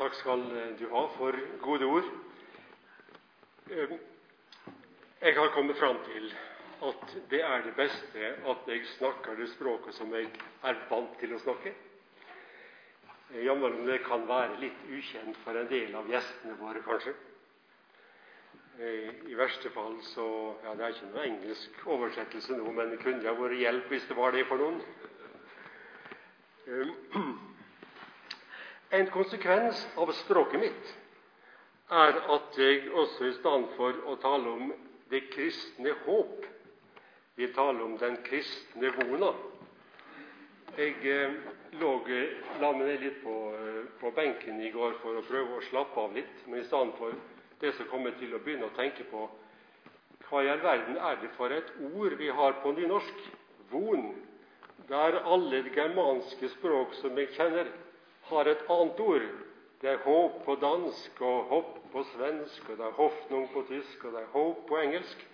takk skal du ha for gode ord. Eh, jeg har kommet fram til at det er det beste at jeg snakker det språket som jeg er vant til å snakke. Eh, jammen om det kan være litt ukjent for en del av gjestene våre, kanskje. Eh, I verste fall så ja, Det er ikke noe engelsk oversettelse nå, men det kunne ha vært hjelp hvis det var det for noen. En konsekvens av språket mitt er at jeg også i stedet for å tale om det kristne håp, vil tale om den kristne vona. Jeg eh, lå, la meg ned litt på, eh, på, benken i går for å prøve å slappe av litt. Men i stedet for det så kom jeg til å begynne å tenke på hva i all verden er det for et ord vi har på nynorsk? Von. er alle germanske språk som jeg kjenner, har et annet ord. Det er håp på dansk og hopp på svensk, og det er hoffnung på tysk, og det er håp på engelsk.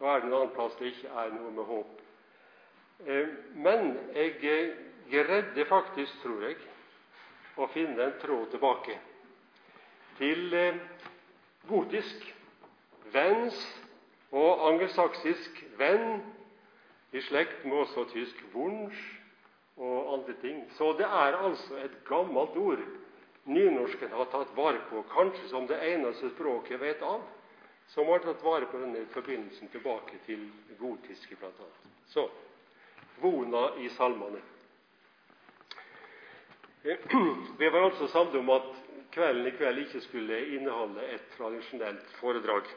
Og er det en annen plass det ikke er noe med håp. Eh, men jeg greide faktisk, tror jeg, å finne en tråd tilbake til eh, gotisk, vens og angelsaksisk venn, i slekt med også tysk wunsch og andre ting. Så det er altså et gammelt ord nynorsken har tatt vare på, kanskje som det eneste språket jeg vet av, som har tatt vare på denne forbindelsen tilbake til det gotiske, bl.a. Så vona i salmene. Vi var altså samlet om at kvelden i kveld ikke skulle inneholde et tradisjonelt foredrag,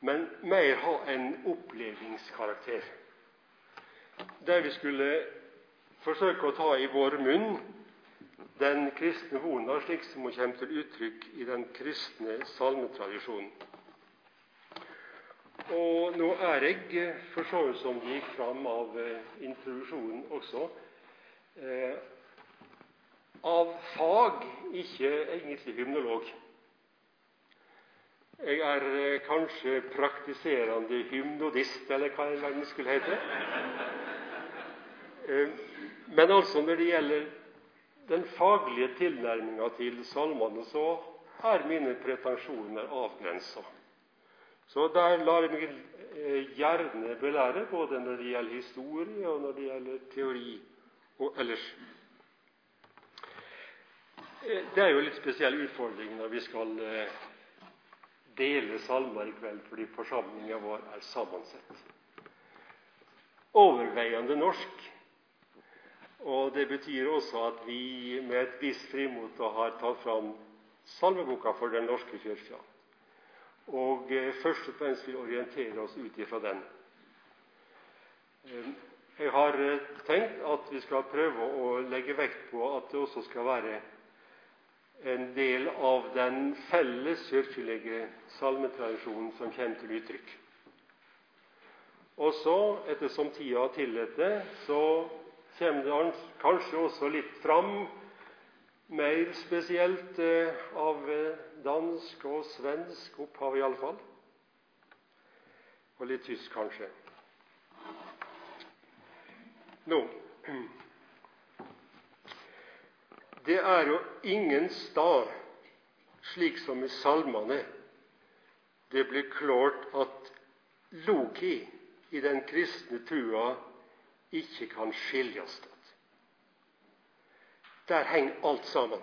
men mer ha en opplevingskarakter. Der vi skulle forsøke å ta i vår munn den kristne vona slik som hun kommer til uttrykk i den kristne salmetradisjonen. Og nå er jeg, for så vidt som det gikk fram av eh, introduksjonen også, eh, av fag ikke egentlig hymnolog. Jeg er eh, kanskje praktiserende hymnodist, eller hva det skulle hete. Eh, men altså når det gjelder den faglige tilnærminga til salmene, så er mine pretensjoner avgrensa. Så der lar jeg meg eh, gjerne belære, både når det gjelder historie, og når det gjelder teori og ellers. Eh, det er jo en litt spesiell utfordring når vi skal dele salmer i kveld, fordi forsamlinga vår er sammensett. Overveiende norsk og Det betyr også at vi med et visst frimot har tatt fram salmeboka for Den norske kirka. Og eh, først og fremst vil orientere oss ut ifra den. Eh, jeg har eh, tenkt at vi skal prøve å legge vekt på at det også skal være en del av den felles kirkelige salmetradisjonen som kommer til uttrykk. Og så, ettersom tida tillater så kommer det kanskje også litt fram, mer spesielt eh, av eh, dansk og svensk opphav iallfall. Og litt tysk, kanskje. Nå Det er jo ingen stad, slik som i salmene, det blir klart at loki i den kristne trua ikke kan skiljes ad. Der henger alt sammen.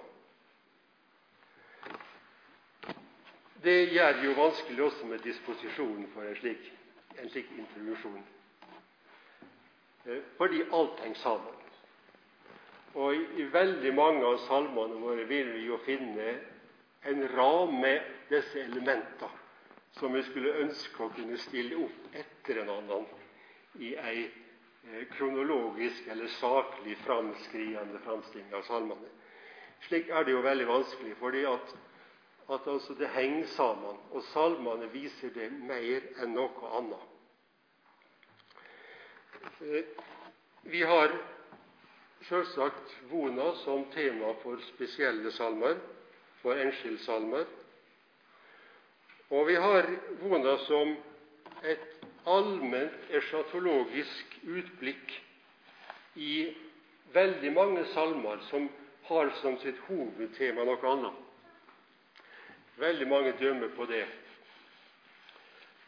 Det gjør det jo vanskelig også med disposisjonen for en slik, en slik introduksjon. Eh, fordi alt henger sammen. Og i, i veldig mange av salmene våre vil vi jo finne en ramme med disse elementene som vi skulle ønske å kunne stille opp etter en annen i ei kronologisk eller saklig framskriende framstilling av salmene. Slik er det jo veldig vanskelig, fordi at, at altså det henger sammen, og salmene viser det mer enn noe annet. Eh, vi har selvsagt Vona som tema for spesielle salmer, for enskildsalmer. Og vi har Vona som et allment eschatologisk utblikk i veldig mange salmer som har som sitt hovedtema noe annet. Veldig mange dømmer på det.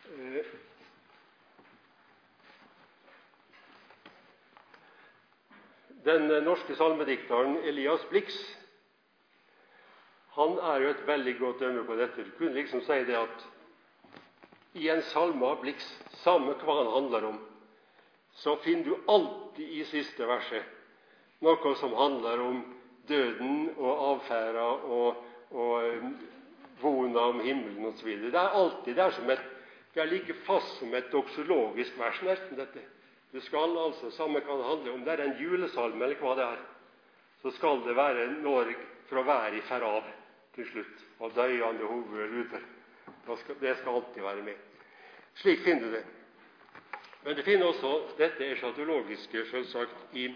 Eh, den norske salmedikteren Elias Blix han er jo et veldig godt dømme på dette. Du kunne liksom si det at i en salme av Blix, samme hva han handler om, så finner du alltid i siste verset noe som handler om døden og avferda og, og um, vona om himmelen osv. Det er alltid det er, som et, det er like fast som et doksologisk vers, nesten, dette. Det skal altså, samme kan det handler om, det er en julesalme eller hva det er, så skal det være Norge fra været fer av til slutt, og døyende hoder ruter. Det skal alltid være med. Slik finner du det. Men det finner også dette eschatologiske selvsagt i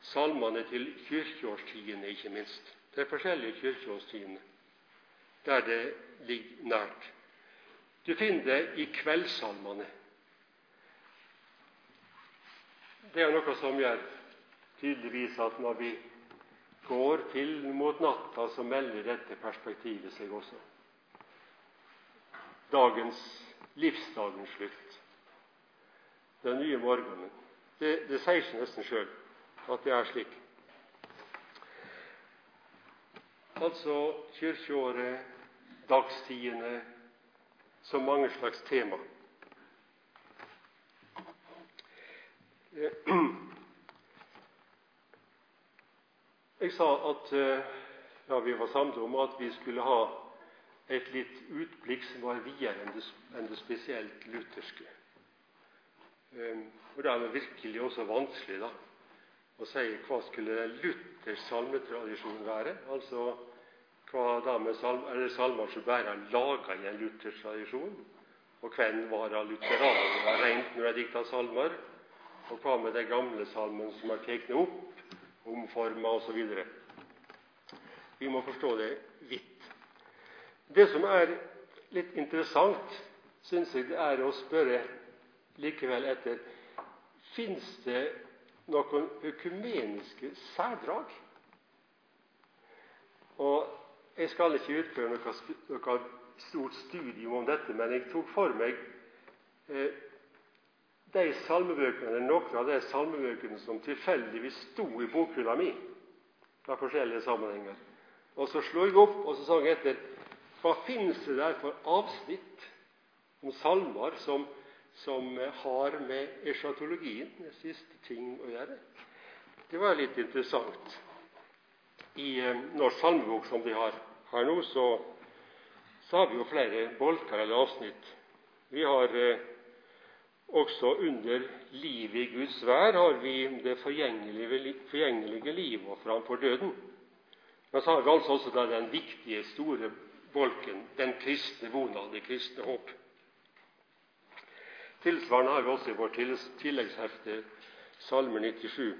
salmene til kirkeårstidene, ikke minst. Det er forskjellige kirkeårstidene, der det ligger nært. Du finner det i kveldssalmene. Det er noe som gjør tydeligvis at når vi går til mot natta, så melder dette perspektivet seg også. Dagens livsdagens slutt. Den nye morgenen. Det, det sier seg nesten sjøl at det er slik. Altså kirkeåret, dagstidene, som mange slags tema. Jeg sa at eh, ja, vi var samlet om at vi skulle ha et litt utblikk som var videre enn det, enn det spesielt lutherske. Um, og Det er virkelig også vanskelig da, å si hva skulle Luthers salmetradisjon være. Altså hva da med salm, eller salmer som bare er laga i en luthersk tradisjon. Og hvem var det lutheranerne rent når de dikta salmer? Og hva med de gamle salmene som er tatt opp omforma osv. Vi må forstå det vidt. Det som er litt interessant, syns jeg det er å spørre likevel etter Fins det noen økumeniske særdrag? Og Jeg skal ikke utføre noe, noe stort studium om dette, men jeg tok for meg eh, de salmebøkene, noen av de salmebøkene som tilfeldigvis sto i bokhylla mi fra forskjellige sammenhenger. Og Så slo jeg opp og så sa jeg etter hva finnes det der for avsnitt om salmer som, som har med eschatologien, den siste ting, å gjøre. Det var litt interessant. I eh, Norsk salmebok som de har her nå, så, så har vi jo flere bolker eller avsnitt. Vi har eh, også under livet i Guds vær har vi det forgjengelige, forgjengelige livet framfor døden. Men så har vi altså også den viktige, store bolken, den kristne vona, det kristne håp. Tilsvarende har vi også i vårt tilleggshefte Salme 97.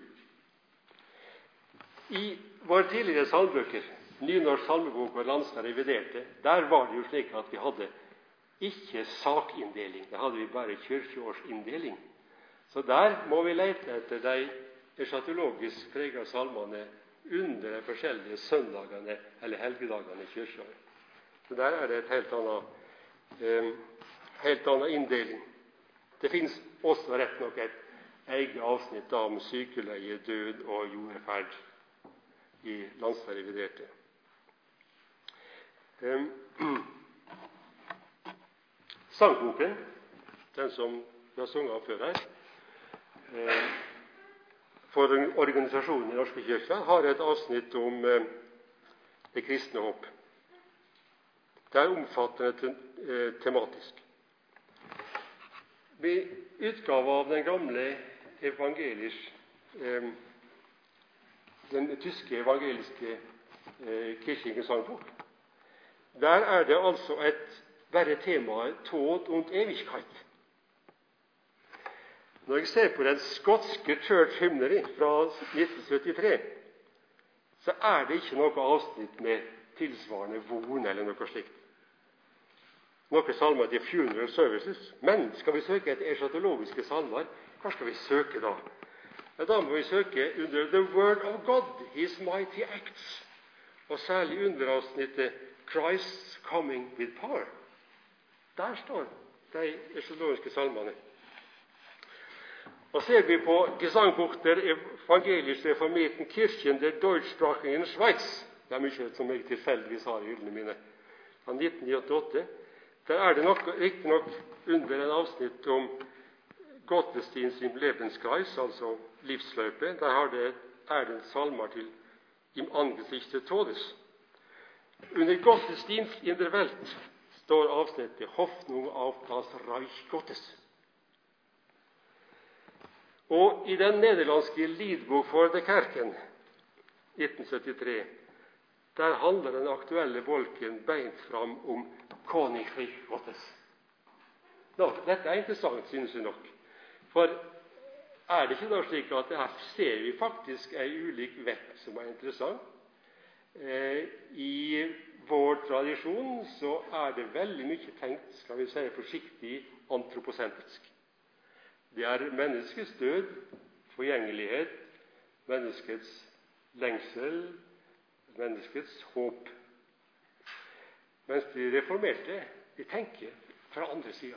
I våre tidligere salmebøker, Nynorsk salmebok og Landstad reviderte, der var det jo slik at vi hadde ikke sakinndeling. Da hadde vi bare kirkeårsinndeling. Så der må vi lete etter de eschatologisk prega salmene under de forskjellige søndagene eller helgedagene i kirkeåret. Så der er det et helt annet, eh, helt annet inndeling. Det fins også rett nok et eget avsnitt om sykeleie, død og jordferd i Landsreviderte. Eh, Sangboken, den som vi har sunget før her, eh, for organisasjonen i Norske kirke, har et avsnitt om eh, det kristne håp. Det er omfattende eh, tematisk. Ved utgave av den gamle evangelisk, den tyske evangeliske kirkesangbok, der er det altså et bare temaet 'Tod und Ewigkeit'. Når jeg ser på den skotske Church Hymnery fra 1973, så er det ikke noe avsnitt med tilsvarende von eller noe slikt. Noen salmer til funeral services. Men skal vi søke etter eschatologiske salmer, hva skal vi søke da? Da må vi søke under 'The Word of God, His Mighty Acts', og særlig under avsnittet 'Christ's Coming with Power'. Der står de eschatologiske salmene. Og ser vi på Gesangbuch der evangelisch reformierten Kirchen der deutschsprachigen Schweiz Det er mye som jeg tilfeldigvis har i hyllene mine. Av 1998 der er det riktignok under en avsnitt om Gottesdienst im Lebenskreis, altså livsløpet. Der det, er det salmer til Im Angesicht des Todes. Under Gottesdienst in der Welt står avsnittet 'Hoffnung auf das Reich Gottes'. Og i den nederlandske Lidbok for de Kerken 1973 der handler den aktuelle bolken beint fram om Königreich Gottes. Nå, dette er interessant, synes jeg nok. For er det ikke da slik at her ser vi faktisk ei ulik vekt som er interessant? Eh, I vår tradisjon så er det veldig mye tenkt skal vi si forsiktig antroposentrisk. Det er menneskets død, forgjengelighet, menneskets lengsel, menneskets håp. Mens de reformerte de tenker fra andre sida.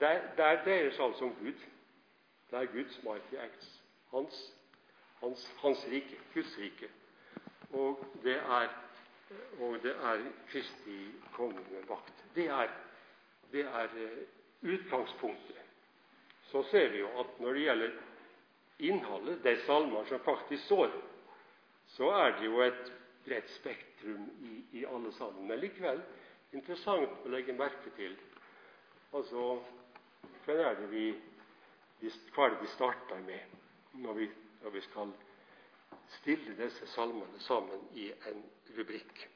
Der, der dreier seg altså om Gud. Det er Guds mighty acts. Hans, hans, hans rike, Guds rike. Og det er, og det er Kristi kongemakt. Det er, det er eh, utgangspunktet. Så ser vi jo at når det gjelder innholdet, de salmer som faktisk står, så er det jo et bredt spektrum i, i alle sammen. Men likevel interessant å legge merke til altså hva er det vi, hva er det vi starter med når vi, når vi skal stille disse salmene sammen i en rubrikk?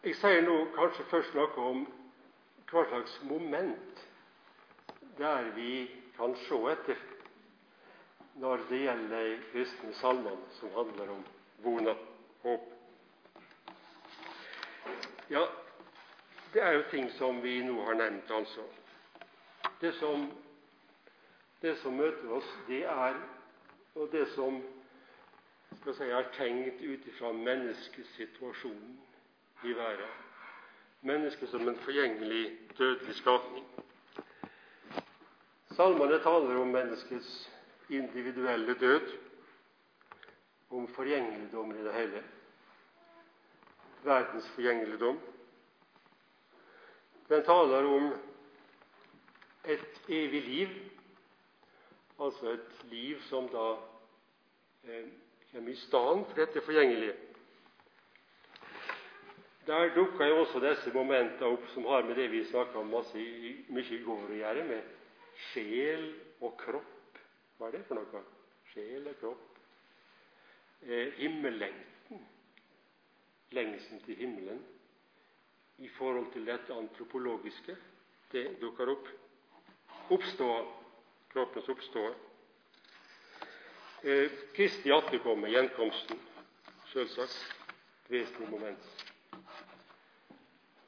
Jeg sier nå kanskje først noe om hva slags moment der vi kan se etter når det gjelder de kristne salmene som handler om vona, håp. Ja, det er jo ting som vi nå har nevnt, altså. Det som, det som møter oss, det er og det som skal si, er tenkt ut ifra menneskesituasjonen i verden. Mennesket som en forgjengelig, dødelig skapning. Salmene taler om menneskets individuelle død, om forgjengeligdommen i det hele. Verdens forgjengeligdom. Den taler om et evig liv, altså et liv som da eh, kommer i stand for dette forgjengelige. Der dukker jo også disse momentene opp som har med det vi snakka masse, mye i går å gjøre, med sjel og kropp hva er det for noe? Sjel og kropp. Eh, himmellengten, lengselen til himmelen, i forhold til dette antropologiske, det dukker opp. Oppstår. kroppens oppståa. Eh, Kristi atterkomme, gjenkomsten, selvsagt. Vesentlig moment.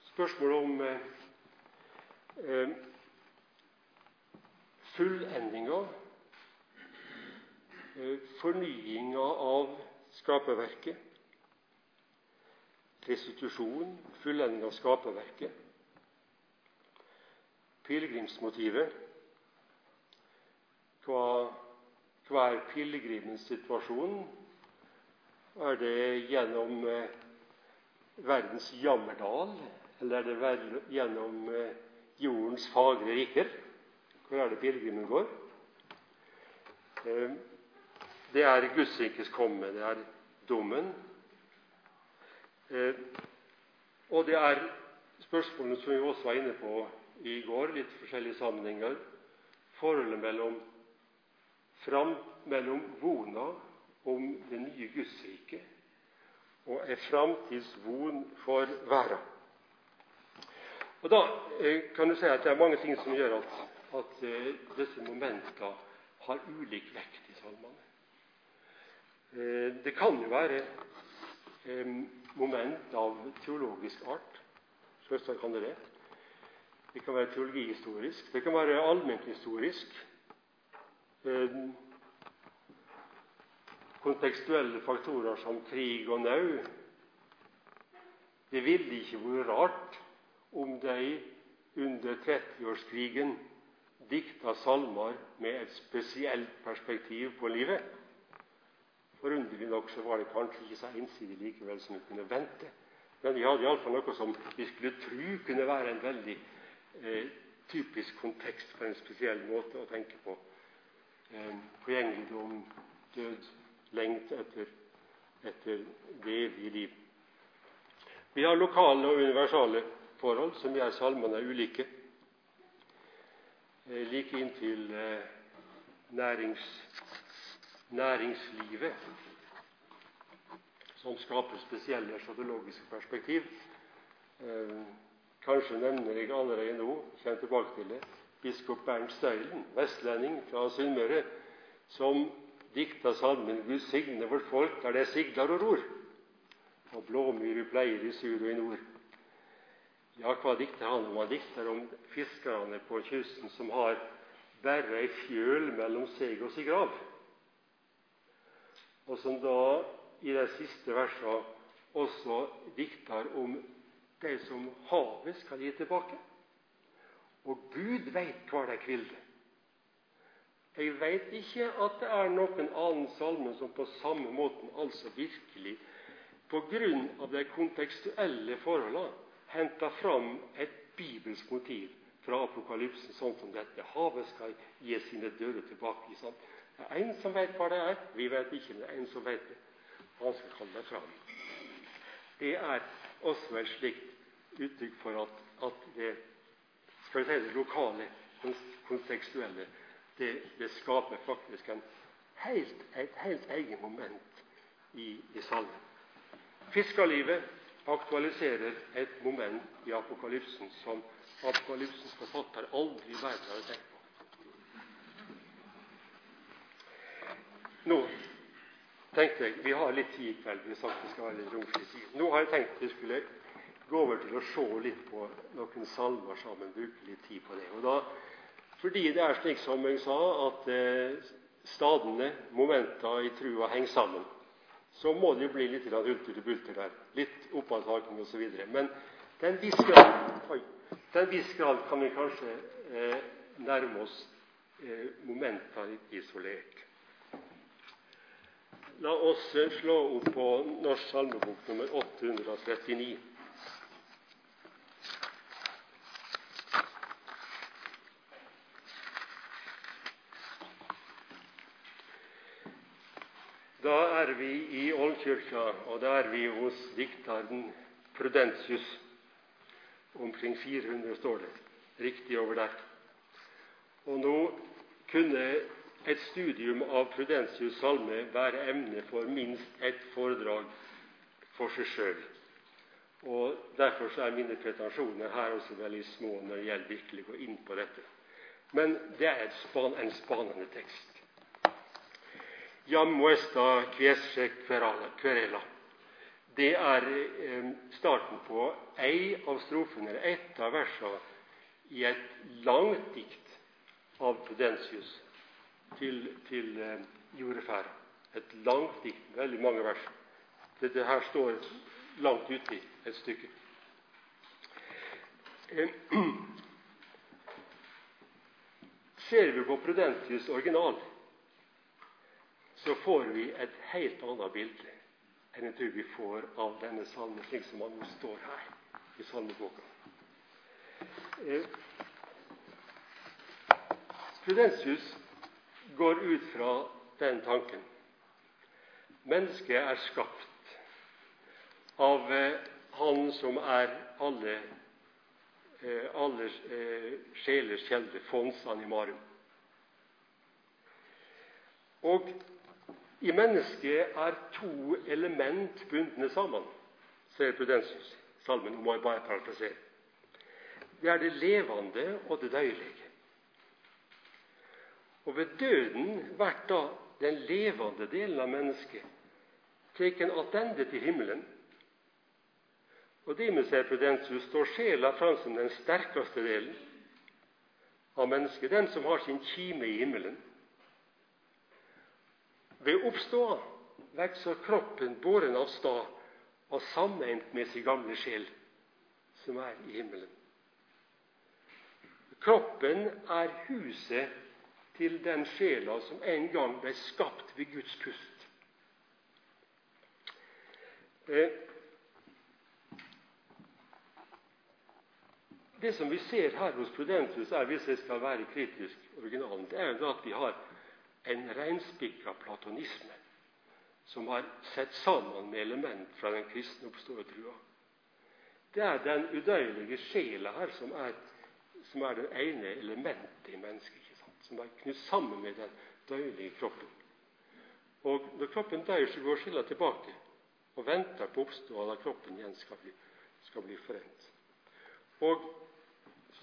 Spørsmålet om eh, eh fullendinga Eh, fornyinga av skaperverket. Restitusjon, fullending av skaperverket. Pilegrimsmotivet. Hva, hva er pilegrimens situasjon? Er det gjennom eh, verdens jammerdal, eller er det gjennom eh, jordens fagre riker? Hvor er det pilegrimen går? Eh, det er Gudsrikets komme, det er dommen. Eh, og det er spørsmålene som vi også var inne på i går, litt forskjellige sammenhenger. Forholdet mellom, fram, mellom vona om det nye Gudsriket og ei framtidsvon for verda. Og Da eh, kan du si at det er mange ting som gjør at, at eh, disse momentene har ulik vekt i salmene. Eh, det kan jo være moment av teologisk art. Selvsagt kan det det. Det kan være teologihistorisk, det kan være allmennhistorisk. Eh, kontekstuelle faktorer som krig og nau. Det ville ikke vært rart om de under 30-årskrigen dikta salmer med et spesielt perspektiv på livet. Forunderlig nok så var det kanskje ikke så ensidig likevel som vi kunne vente. Men vi hadde iallfall noe som vi skulle tro kunne være en veldig eh, typisk kontekst for en spesiell måte å tenke på. Eh, Forgjengeligdom, død, lengt etter, etter det evige liv. Vi har lokale og universale forhold som gjør salmene ulike. Eh, like inntil eh, nærings, næringslivet, som skaper spesielle eschatologiske perspektiv. Eh, kanskje nevner jeg allerede nå, kommer tilbake til det, biskop Bernt Støylen, vestlending fra Sunnmøre, som dikta salmen 'Gud signe vårt folk der det sigler og ror', og blåmyrer pleier i sur og i nord. Ja, hva dikter han om? Han dikter om fiskerne på kysten som har bare ei fjøl mellom seg og sin grav. Og som da i de siste versene også dikter om det som havet skal gi tilbake. Og Gud veit hva de kvilder. Jeg veit ikke at det er noen annen salme som på samme måten altså virkelig på grunn av de kontekstuelle forholdene henta fram et bibelsk motiv fra apokalypsen, sånn som dette. Havet skal gi sine dører tilbake. Sånn. Det er en som vet hva det er. Vi vet ikke, men det er en som vet det. Han skal kalle det fram. Det er også et slikt uttrykk for at, at det skal vi si det lokale, kontekstuelle, det, det skaper faktisk helt, et helt eget moment i, i salmen. Fiskerlivet aktualiserer et moment i apokalypsen som apokalypsens forfatter aldri i verden hadde tenkt på. Nå tenkte jeg Vi har litt tid i kveld. Vi sagt det skal være litt romslig tid. Nå har jeg tenkt vi skulle gå over til å se litt på noen salmer sammen. Bruke litt tid på det. Og da, fordi det er slik som jeg sa, at eh, stadene, momenta i trua henger sammen så må det jo bli litt hulter til bulter der. Litt oppadtaking osv. Men til en viss grad, til kan vi kanskje eh, nærme oss eh, momenter isolert. La oss eh, slå opp på Norsk salmebok nummer 839. Da er vi i Ålkirka, og da er vi hos dikteren Prudentius. Omkring 400 står det riktig over der. Og nå kunne et studium av Prudentius' salme være emne for minst ett foredrag for seg sjøl. Og Derfor er mine pretensjoner her også veldig små når det gjelder virkelig å gå inn på dette. Men det er en spanende tekst. Jam esta quiesce querela. Det er eh, starten på ei av strofene, ett av versene, i et langt dikt av Prudensius til, til jordeferd. Et langt dikt, veldig mange vers. Dette her står langt uti et stykke. Eh, ser vi på Prudentius original, så får vi et helt annet bilde enn jeg tror vi får av denne salmen slik som han nå står her i salmeboka. Eh, går ut fra den tanken. Mennesket er skapt av eh, Han som er alle, eh, alle eh, sjelers kjelde, fons animarum. Og i mennesket er to element bundne sammen, sier Prudensus. Salmen må jeg bare parafrasere. Det er det levende og det døyelige. Og ved døden blir da den levende delen av mennesket tatt attende til himmelen, Og Dimes Prudensus står sjela fram som den sterkeste delen av mennesket, den som har sin kime i himmelen. Ved oppståa vokser kroppen båren av stad og sameint med sin gamle sjel, som er i himmelen. Kroppen er huset til den sjela som en gang ble skapt ved Guds pust. Eh, Det som vi ser her hos Prudentus, er, hvis jeg skal være kritisk originalen, det er at vi har en reinspikka platonisme som har sett sammen med element fra den kristne oppståeltrua. Det er den udøyelige sjela her som er, som er det ene elementet i mennesket, ikke sant? som er knytt sammen med den døyelige kroppen. Og Når kroppen dør, så går sjela tilbake og venter på oppståelsen av kroppen igjen skal bli, bli forent. Og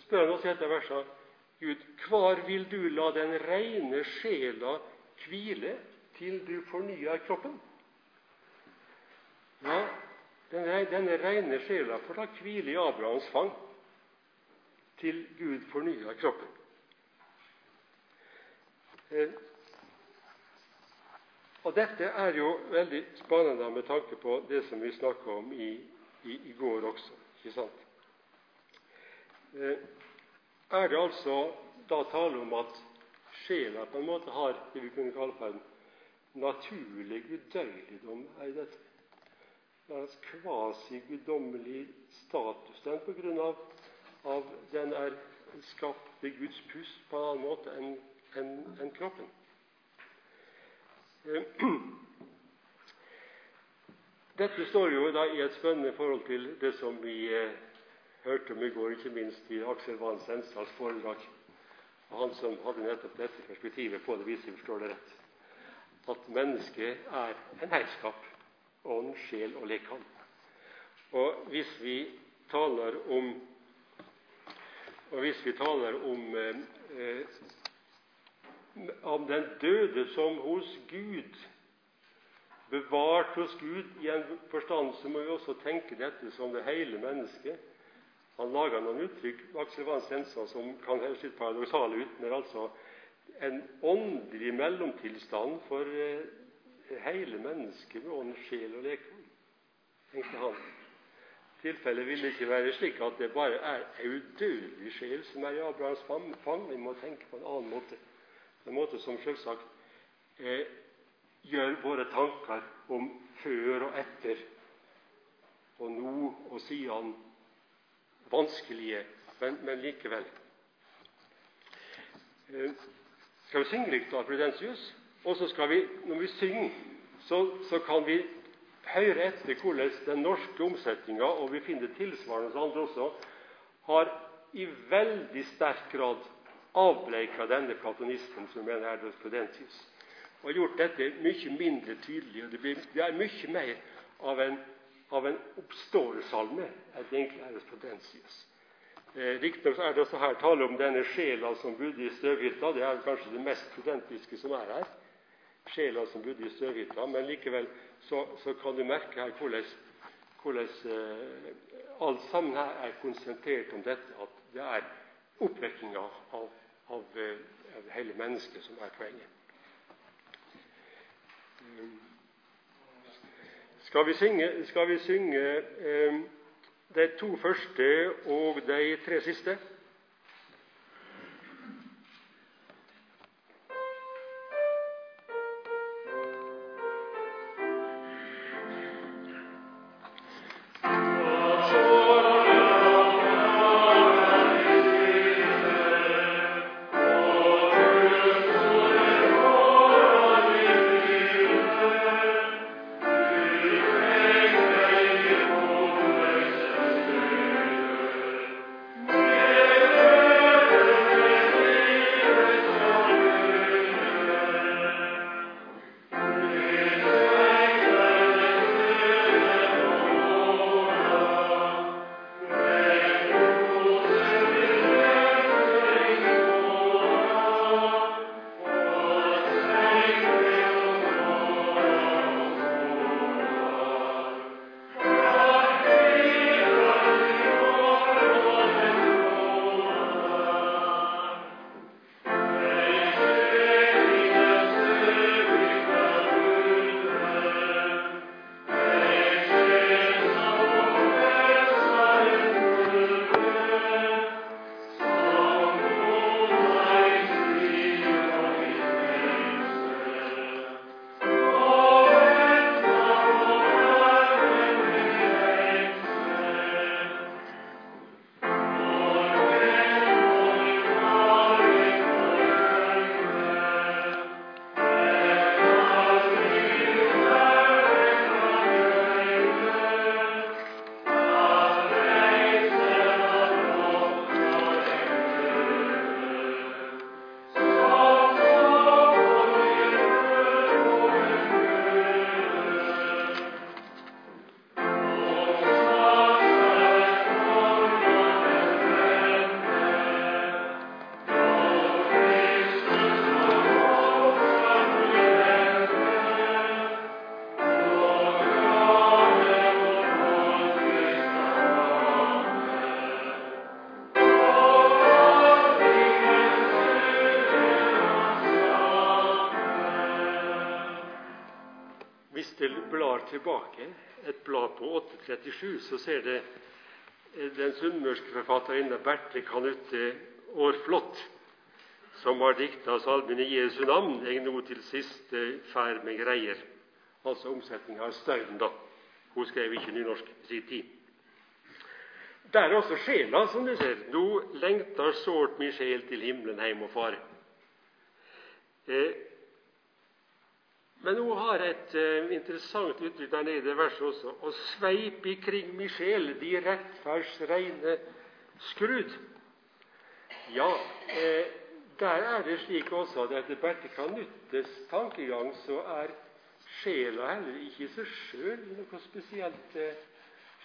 spør han oss i dette verset Gud, hvor vil du la den reine sjela hvile til du fornyer kroppen? Ja, denne reine sjela får da hvile i Abrahams fang til Gud fornyer kroppen. Eh, og Dette er jo veldig spennende med tanke på det som vi snakka om i, i, i, går også. ikke sant? Er det altså da tale om at sjela på en måte har det vi kunne kalle for en naturlig udøyeligdom i dette. En kvasi-guddommelig status den på grunn av, at den er skapt ved Guds pust på en annen måte enn en, en kroppen. Eh, dette står jo da i et spennende forhold til det som vi eh, hørte om i går, ikke minst i Aksel Wann Sensdals foredrag. Og han som hadde nettopp dette perspektivet på det, hvis jeg forstår det rett. At mennesket er en heilskap. Ånd, sjel og lekam. Og hvis vi taler om og hvis vi taler om, eh, om den døde som hos Gud, bevart hos Gud i en forstand, så må vi også tenke dette som det hele mennesket han lager noen uttrykk Aksel Wann Sensa, som kan høres litt paradoksale ut, men altså en åndelig mellomtilstand for eh, hele mennesket med ånd, sjel og lekmann, tenkte han. Tilfellet vil ikke være slik at det bare er ei udødelig sjel som er i Abrahams fang. Vi må tenke på en annen måte. En måte som selvsagt eh, gjør våre tanker om før og etter, og nå og siden vanskelige, men, men likevel. Eh, skal vi synge litt av Prudentius? Og så skal vi, når vi synger, så, så kan vi høre etter hvordan den norske omsetninga, og vi finner tilsvarende hos andre også, har i veldig sterk grad avbleika denne platonismen som er her hos Prudentius, Og har gjort dette mye mindre tydelig. og Det, blir, det er mye mer av en av en oppståelsalme enn det egentlig er hos Prudensius. Eh, Riktignok er det også her tale om denne sjela som bodde i støvhytta. Det er kanskje det mest prudentiske som er her. Sjela som bodde i støvhytta. Men likevel så, så kan du merke her hvordan, hvordan eh, alt sammen her er konsentrert om dette at det er oppvekkinga av, av, eh, av, hele mennesket som er poenget. Um, skal vi synge, skal vi synge eh, de to første og de tre siste? Tilbake et blad på 837, så ser det den sunnmørske forfatterinne Berthe Kanutte Aarflot, som har dikta salmen i Jesu navn, eg nå til siste ferd med greier. Altså omsetninga av stauden, da. Hun skrev ikke nynorsk i sin tid. Der er også sjela, som du ser. Nå lengter sårt min sjel til himmelen heim og fare. Eh, men hun har et uh, interessant uttrykk der nede i verset også. Å sveipe ikring mi sjel de rettferds reine skrud. Ja, eh, der er det slik også at etter Berthe Kanuttes tankegang så er sjela heller ikke i seg sjøl noe spesielt eh,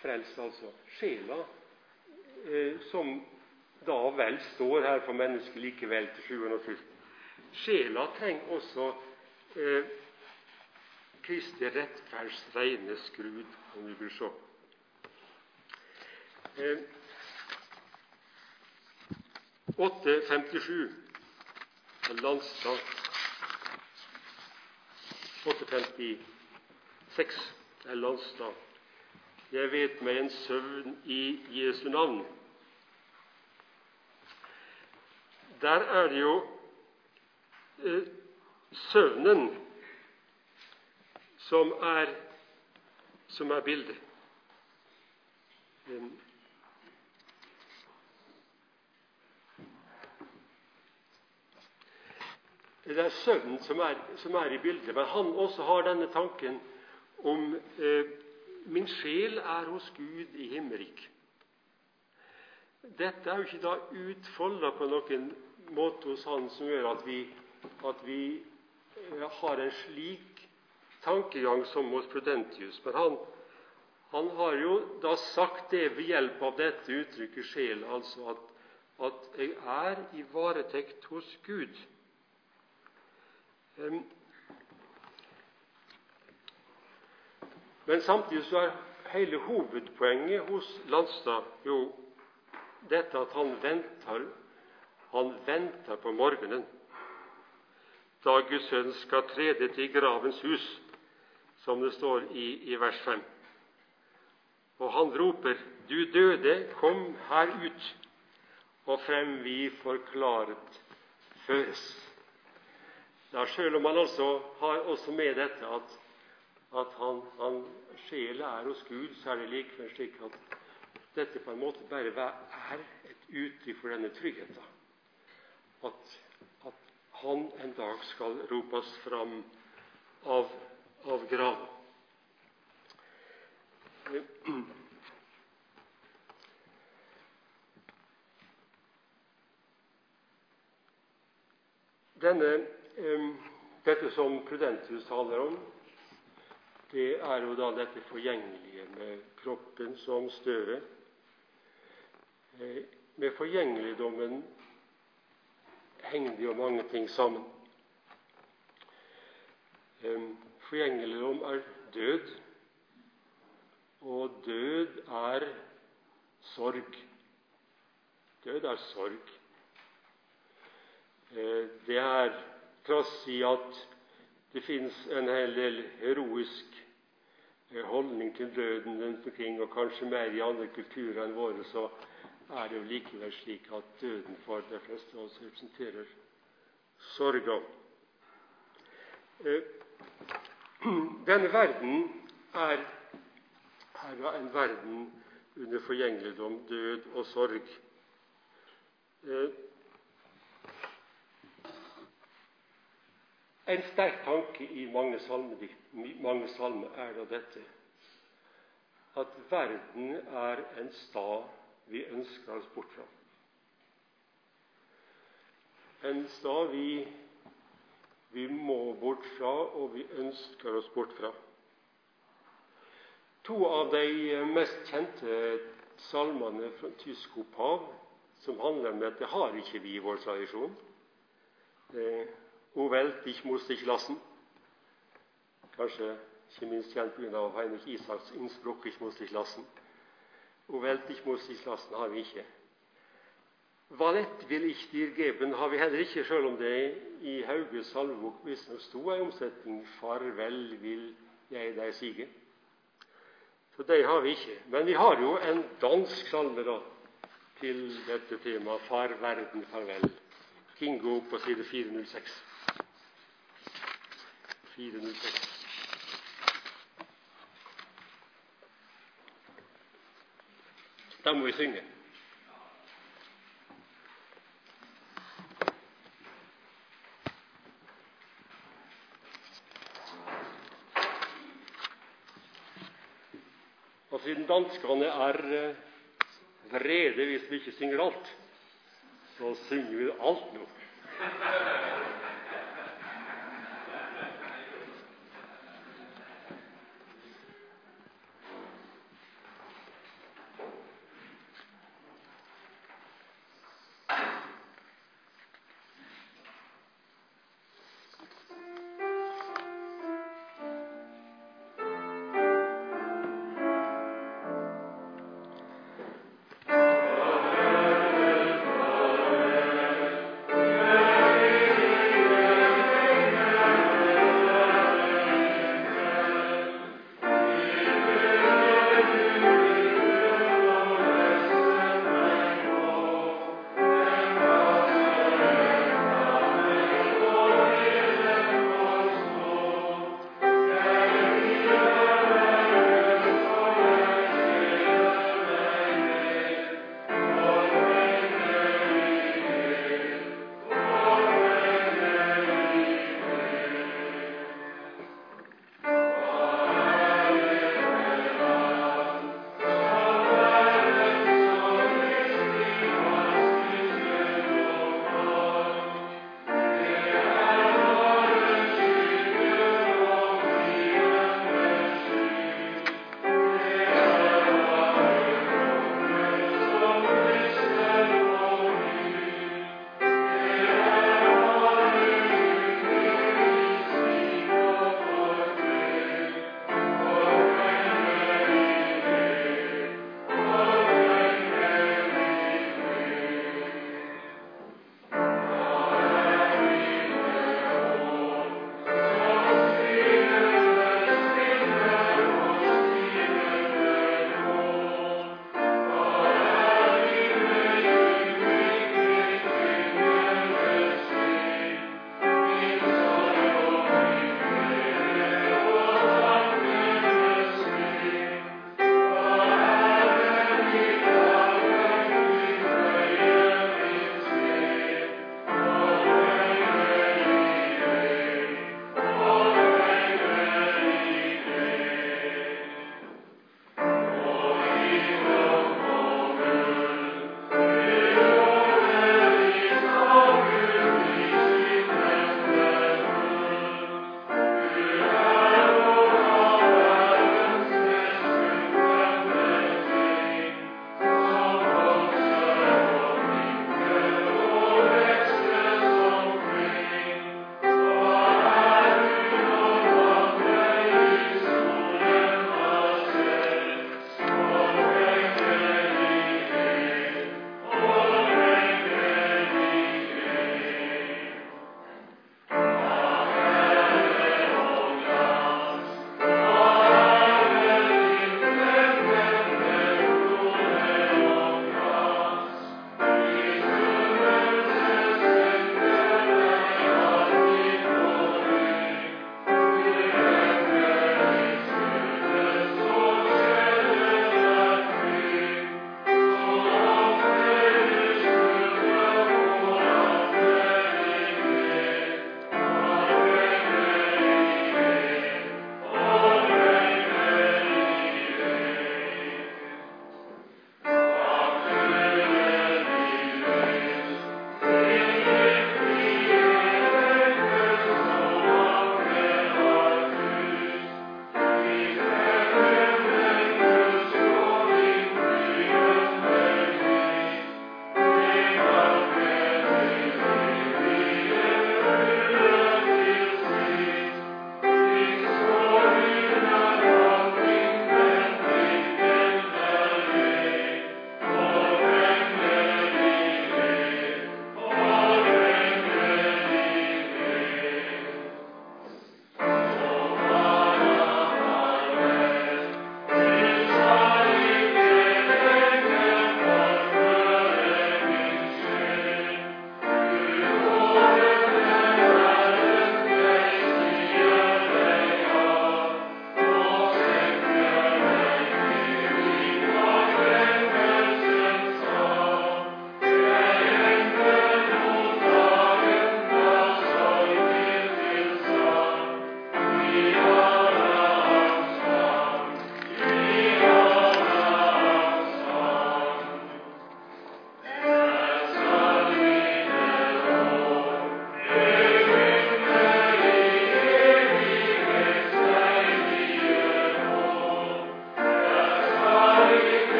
frelst, altså. Sjela Eh, som da vel står her for mennesket likevel til sjuende og sist. Sjela trenger også eh, Kristi rettferds reine skrud, om vi vil se. Eh, 857 Landstad 856 er Landstad jeg vet meg en søvn i Jesu navn. Der er det jo eh, søvnen som er, som er bildet. Det er søvnen som er, som er, i bildet, men han også har denne tanken om eh, Min sjel er hos Gud i himmerik. Dette er jo ikke da utfolda på noen måte hos Han som gjør at vi, at vi eh, har en slik tankegang som hos Prudentius. Men han, han, har jo da sagt det ved hjelp av dette uttrykket sjel, altså at, at jeg er i varetekt hos Gud. Men samtidig så er hele hovedpoenget hos Landstad jo dette at han venter, han venter på morgenen, da Guds sønn skal trede til gravens hus, som det står i, i vers 5. Og han roper, Du døde, kom her ut, og frem vi forklaret føres. Ja, Selv om han altså har også med dette at at han, han sjela er hos Gud, så er det likevel slik at dette på en måte bare er et uttrykk for denne tryggheten. At, at han en dag skal ropes fram av, av grava. Denne, dette som Prudentius taler om, det er jo da dette forgjengelige med kroppen som støvet. Med forgjengeligdommen henger det jo mange ting sammen. Forgjengeligdom er død, og død er sorg. Død er sorg. Eh, det er trass i at det fins en hel del heroisk holdning til døden rundt omkring, og kanskje mer i andre kulturer enn våre, så er det jo likevel slik at døden for de fleste av oss representerer sorga. Denne verden er, er en verden under forgjengeligdom, død og sorg. Eh, En sterk tanke i mange salmer, mange salmer er da dette at verden er en stad vi ønsker oss bort fra. En stad vi, vi må bort fra, og vi ønsker oss bort fra. To av de mest kjente salmene fra tysk opphav, som handler om dette, har ikke vi i vår tradisjon. Eh, O ich muss dich lassen. Kanskje ikke minst kjent pga. Heinrich Isaks Innsbruck, ich muss dich lassen. O Welt, ich muss dich lassen har vi ikke. Valett vil ikke dir geben har vi heller ikke, selv om det i Hauges salmebok visstnok sto en omsetning 'Farvel vil jeg deg sige. Så det har vi ikke. Men vi har jo en dansk salme da, til dette temaet 'Far verden farvel'. Kingo på side 406. 406. Da må vi synge. Og siden danskene er eh, vrede hvis vi ikke synger alt, så synger vi alt nå.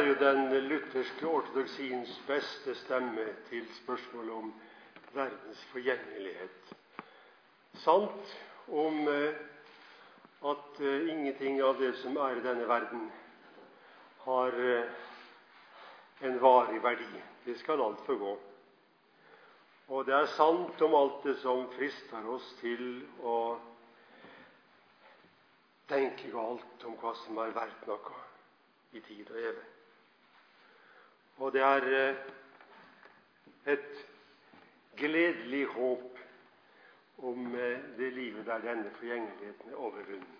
Er jo den lutherske ortodoksiens beste stemme til spørsmålet om verdens forgjengelighet. Sant om eh, at eh, ingenting av det som er i denne verden, har eh, en varig verdi. Det skal alt forgå. Og det er sant om alt det som frister oss til å tenke galt om hva som er verdt noe i tid og evig. Og det er eh, et gledelig håp om eh, det livet der denne forgjengeligheten er overvunnet.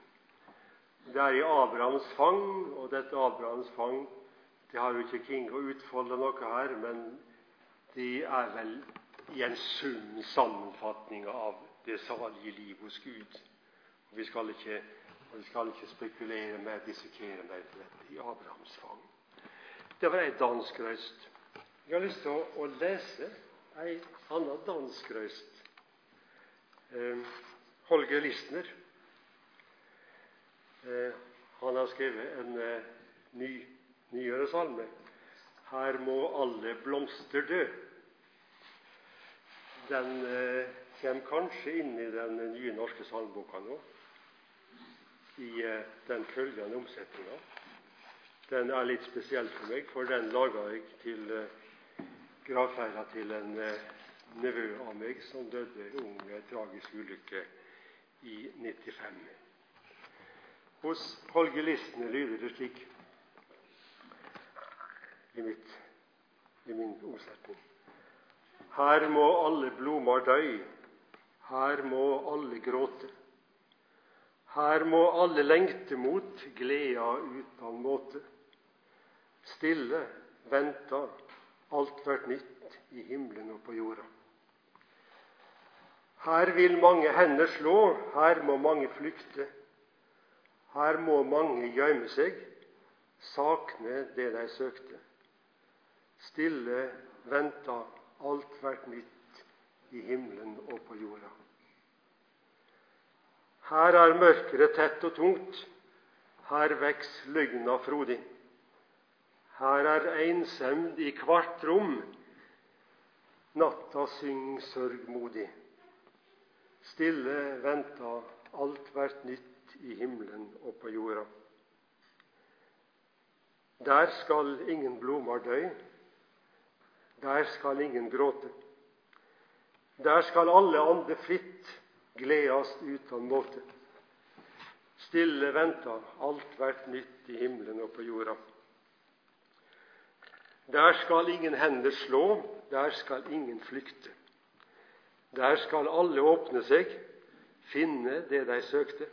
Det er i Abrahams fang, og dette Abrahams fang det har jo ikke King å utfolde noe her, men de er vel i en sum sammenfatning av det salige liv hos Gud. Og vi skal ikke Vi skal ikke spekulere med dissekere mer på dette i Abrahams fang. Det var ei dansk røyst. Jeg har lyst til å, lese ei anna dansk røyst. Eh, Holger Listner. Eh, han har skrevet en eh, ny, nyere salme. Her må alle blomster dø. Den eh, kommer kanskje inn i den nye norske salmeboka nå i eh, den følgende omsetninga. Den er litt spesiell for meg, for den laga jeg til eh, gravferda til en eh, nevø av meg som døde ung tragisk ulykke i 95. Hos Holger Listene lyder det slik i, mitt, i min omsetning. Her må alle blomar døy, her må alle gråte. Her må alle lengte mot gleda utan måte. Stille venta alt vært nytt i himmelen og på jorda. Her vil mange hender slå, her må mange flykte. Her må mange gjemme seg, sakne det de søkte. Stille venta alt vært nytt i himmelen og på jorda. Her er mørket tett og tungt, her veks løgna frodig. Her er einsemd i kvart rom, natta syng sørgmodig. Stille venta alt hvert nytt i himmelen og på jorda. Der skal ingen blomar døy, der skal ingen gråte. Der skal alle ande fritt gledast utan måte. Stille venta alt hvert nytt i himmelen og på jorda. Der skal ingen hender slå, der skal ingen flykte. Der skal alle åpne seg, finne det de søkte.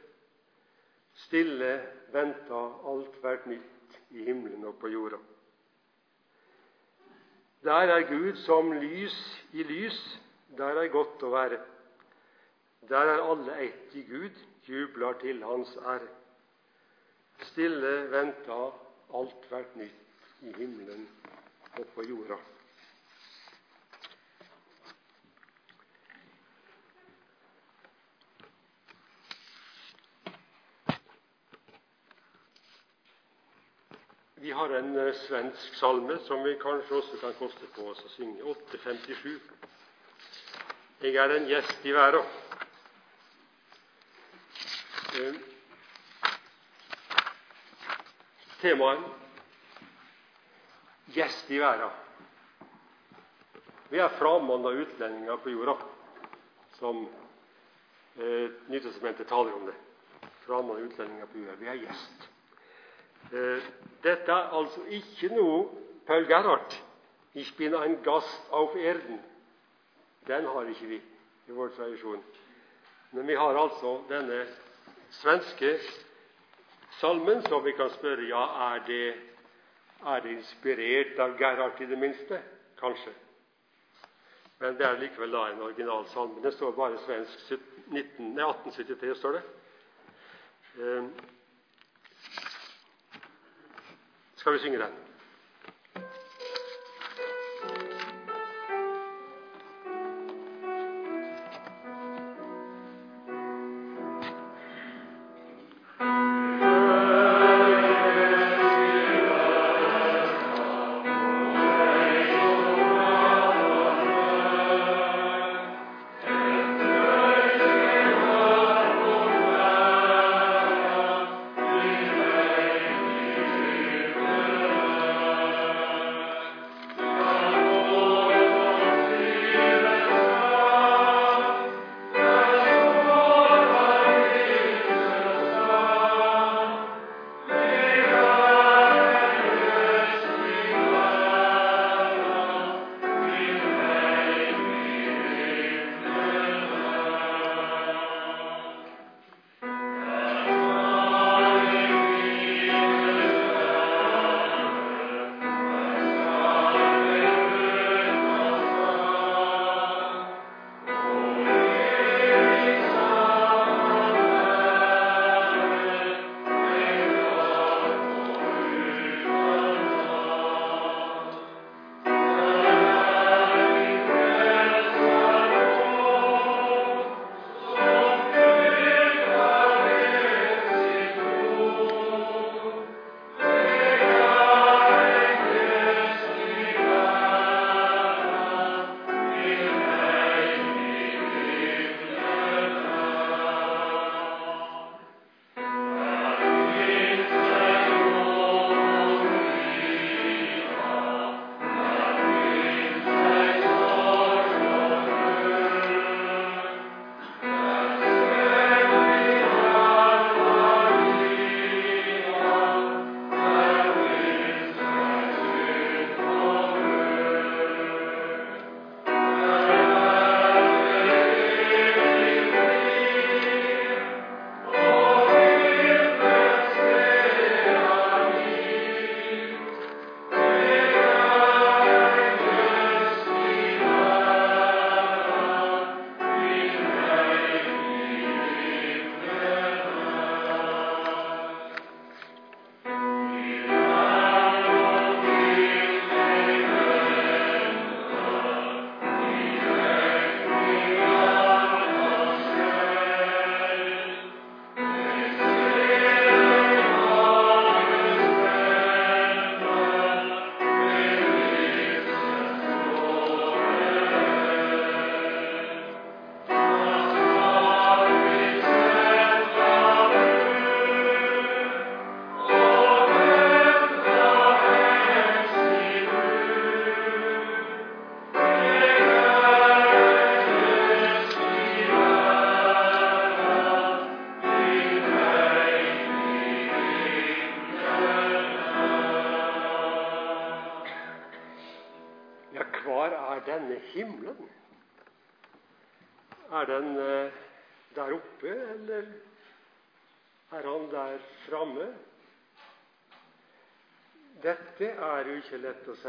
Stille venta alt hvert nytt i himmelen og på jorda. Der er Gud som lys i lys, der er godt å være. Der er alle ett i Gud, jubler til Hans ære. Stille venta alt hvert nytt i himmelen og på jorda. Vi har en eh, svensk salme som vi kanskje også kan koste på oss å synge. 857. Jeg er en gjest i verda. Eh, temaet gjest i verden. Vi er framanda utlendinger på jorda, som eh, Nytestamentet taler om det. Framanda utlendinger på jorda. Vi er gjest. Eh, dette er altså ikke noe Paul Gerhard. Ich bin ein Gast auf Erden. Den har ikke vi i vår tradisjon. Men vi har altså denne svenske salmen, som vi kan spørre ja, er det, er det inspirert av Gerhard i det minste? Kanskje. Men det er likevel da en originalsalme. Det står bare svensk 19, 1873. står det. Eh, skal vi synge den?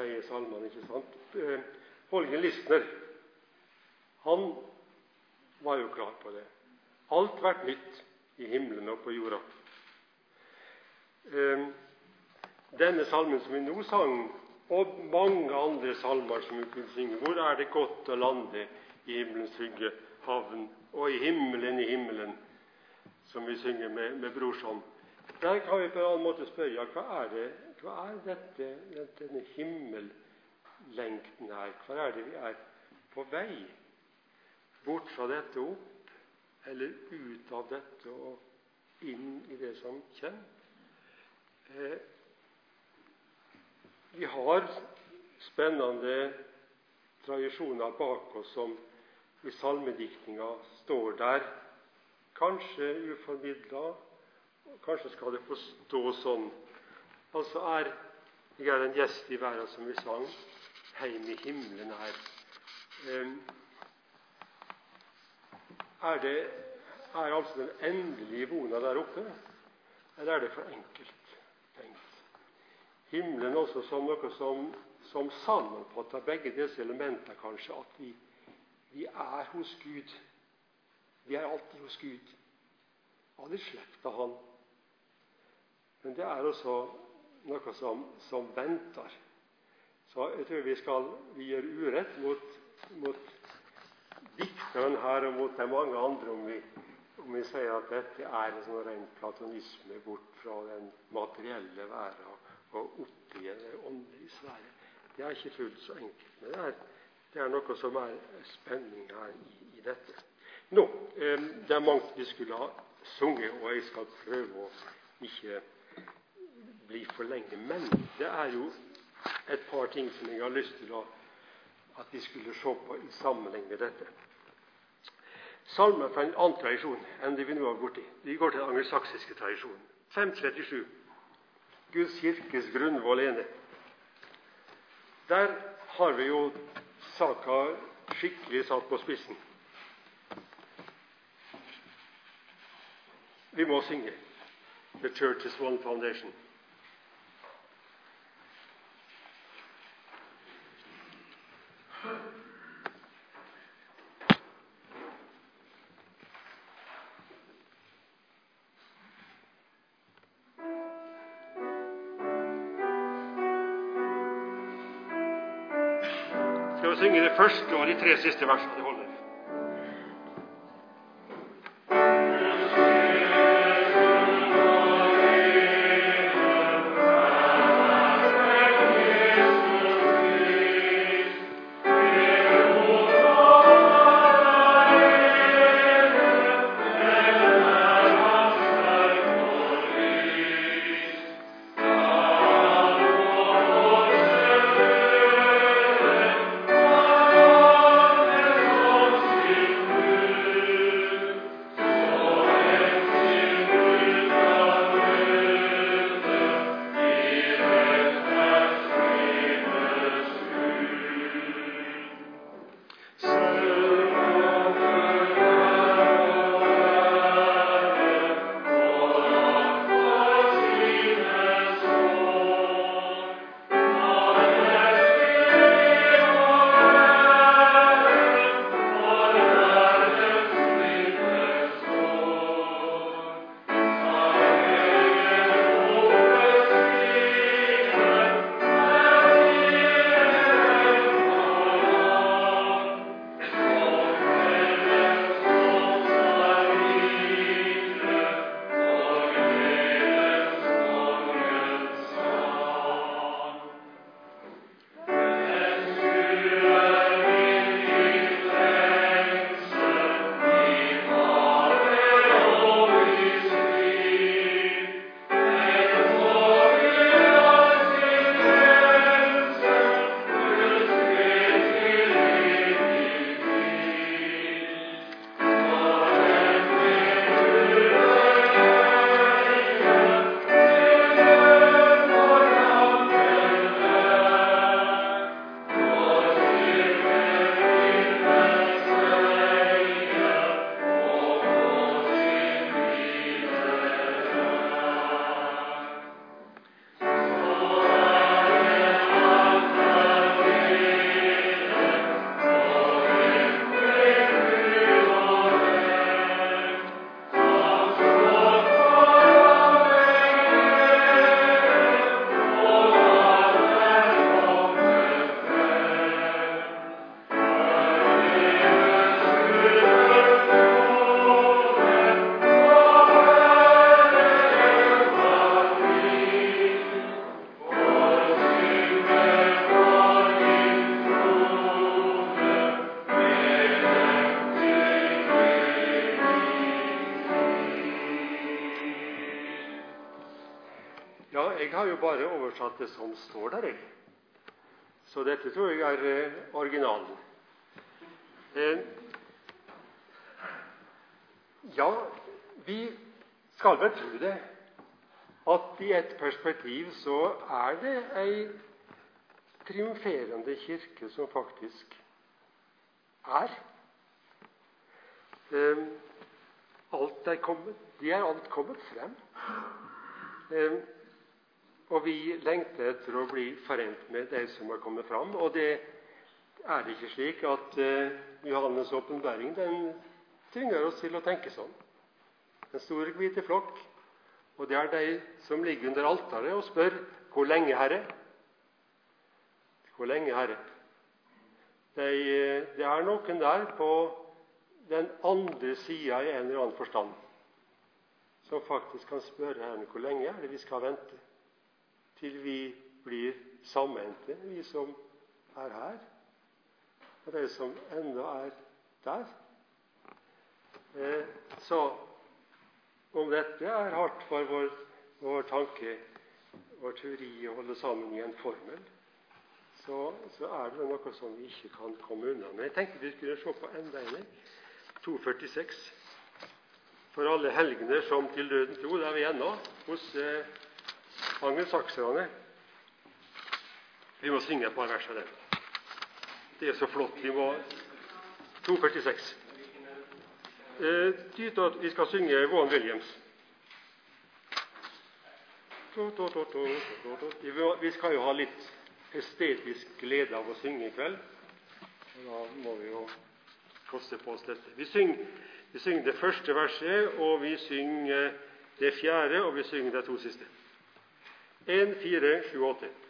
Ikke lett å si i salmene, ikke sant? Eh, Holgen Listner han var jo klar på det. Alt vært nytt i himmelen og på jorda. Eh, denne salmen som vi nå sang, og mange andre salmer som vi kunne synge Hvor er det godt å lande i himmelens trygge havn, og i himmelen, i himmelen, som vi synger med, med Brorson. Der kan vi på en annen måte spørre hva er det, hva er dette, denne himmellengten her? Hva er det vi er på vei? Bort fra dette opp, eller ut av dette og inn i det som kjent? Eh, vi har spennende tradisjoner bak oss som i salmediktninga står der, kanskje uformidla, kanskje skal det få stå sånn. Altså er jeg er en gjest i verden, som vi sang. Heim i himmelen her. Er, det, er altså den endelige bona der oppe, eller er det for enkelt tenkt? Himmelen også som noe som, som sammenfatter begge disse elementer, kanskje, at vi vi er hos Gud. Vi er alltid hos Gud. Aldri av Han. Men det er også noe som, som venter. Så jeg tror vi skal vi gjør urett mot, mot dikteren her og mot de mange andre om vi, om vi sier at dette er en sånn ren platonisme bort fra den materielle verden og opp i det åndelige sfære. Det er ikke fullt så enkelt. Men det er det er noe som er spenning her i, i dette. Nå, eh, Det er mangt vi skulle ha sunget, og jeg skal prøve å ikke bli for lenge. Men det er jo et par ting som jeg har lyst til å, at vi skulle se på i sammenheng med dette. Salmer fra en annen tradisjon enn det vi nå har gått i. Vi går til den angelsaksiske tradisjonen. 537. Guds kirkes grunnvoll ene. Der har vi jo saka skikkelig satt på spissen. Vi må synge 'The Church is One Foundation'. Synge det første og de tre siste versene. Det holder. Bare oversatt det som står der. Jeg. Så dette tror jeg er eh, originalen. Eh, ja, vi skal vel tro det, at i et perspektiv så er det ei triumferende kirke som faktisk er. Eh, alt er kommet, de er alt kommet frem. Eh, og vi lengter etter å bli forent med de som har kommet fram. Og det er ikke slik at uh, Johannes' åpenbaring tvinger oss til å tenke sånn. Den store, hvite flokk. Og det er de som ligger under altaret og spør hvor lenge, Herre? Hvor lenge, Herre? De, det er noen der på den andre sida i en eller annen forstand som faktisk kan spørre Herren hvor lenge er det vi skal vente til vi blir sammente, vi som er her, og de som ennå er der. Eh, så om dette er hardt for vår, vår tanke, vår teori, å holde sammen i en formel, så, så, er det noe som vi ikke kan komme unna Men Jeg tenkte vi skulle se på enda en. 246. For alle helgener som til døden tro. Der er vi ennå hos eh, angelsakserne. Vi må synge et par vers av den. Det er så flott. Vi må 246. Eh, vi skal synge Vaughan Williams. Vi skal jo ha litt estetisk glede av å synge i kveld. Og da må vi jo koste på oss dette. Vi synger, vi synger det første verset, og vi synger det fjerde, og vi synger de to siste. 1, 4, 7, 8.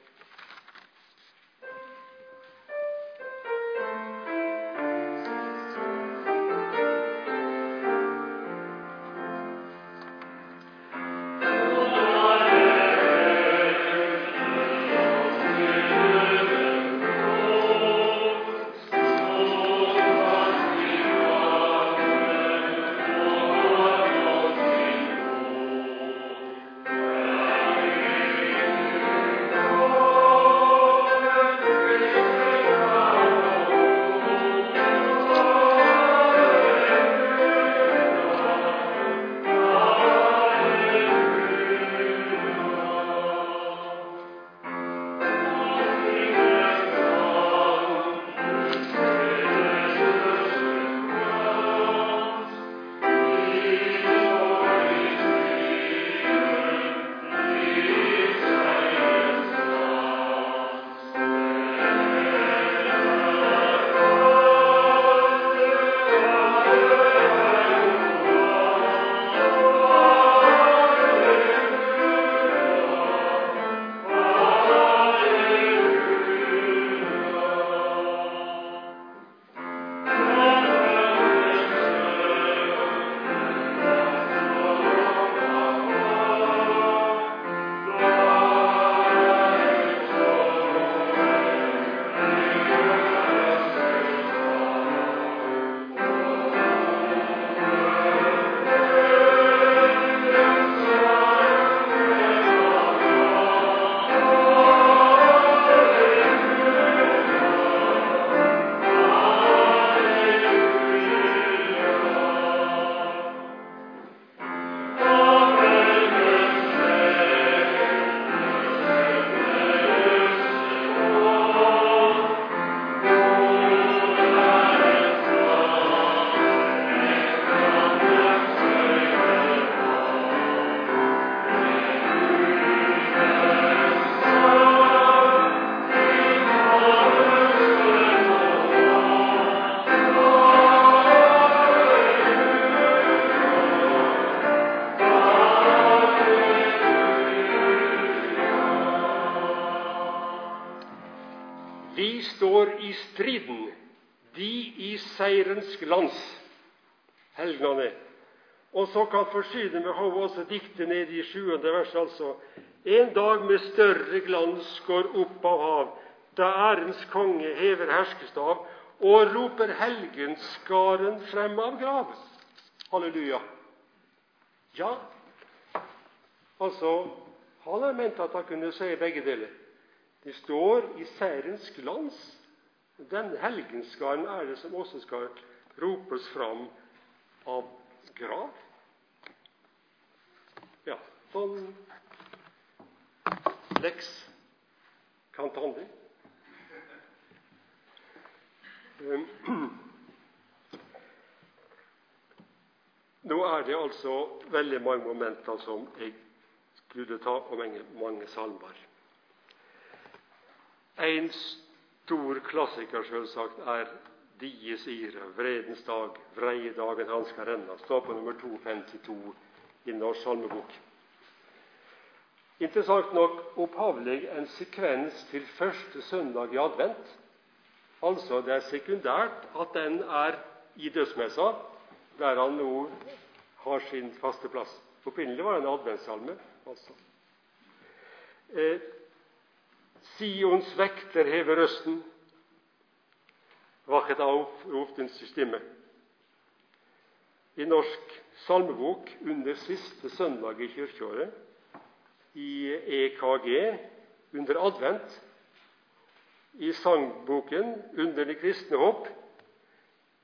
så kan forsyne med hodet også diktet ned i sjuende vers, altså. En dag med større glans går opp av hav, da ærens konge hever herskestav og roper helgenskaren frem av grav. Halleluja. Ja, altså Han har ment at han kunne si begge deler. De står i seierens glans. Den helgenskaren er det som også skal ropes fram av grav. Ja, sånn Lex Cantandi. Nå er det altså veldig mange momenter som jeg skulle ta, og mange, mange salmer. En stor klassiker selvsagt er Dies ire, vredens dag, vreie dagen han skal renne. Står på nummer 252 i Norsk salmebok. Interessant nok opphavlig en sekvens til første søndag i advent. Altså det er sekundært at den er i dødsmessa, der han nå har sin faste plass. Opprinnelig var det en adventssalme. altså. Eh, Sions vekter hever røsten. Wachet auf, rop din stemme. I Norsk salmebok under siste søndag i kirkeåret, i EKG under advent, i sangboken under det kristne håp,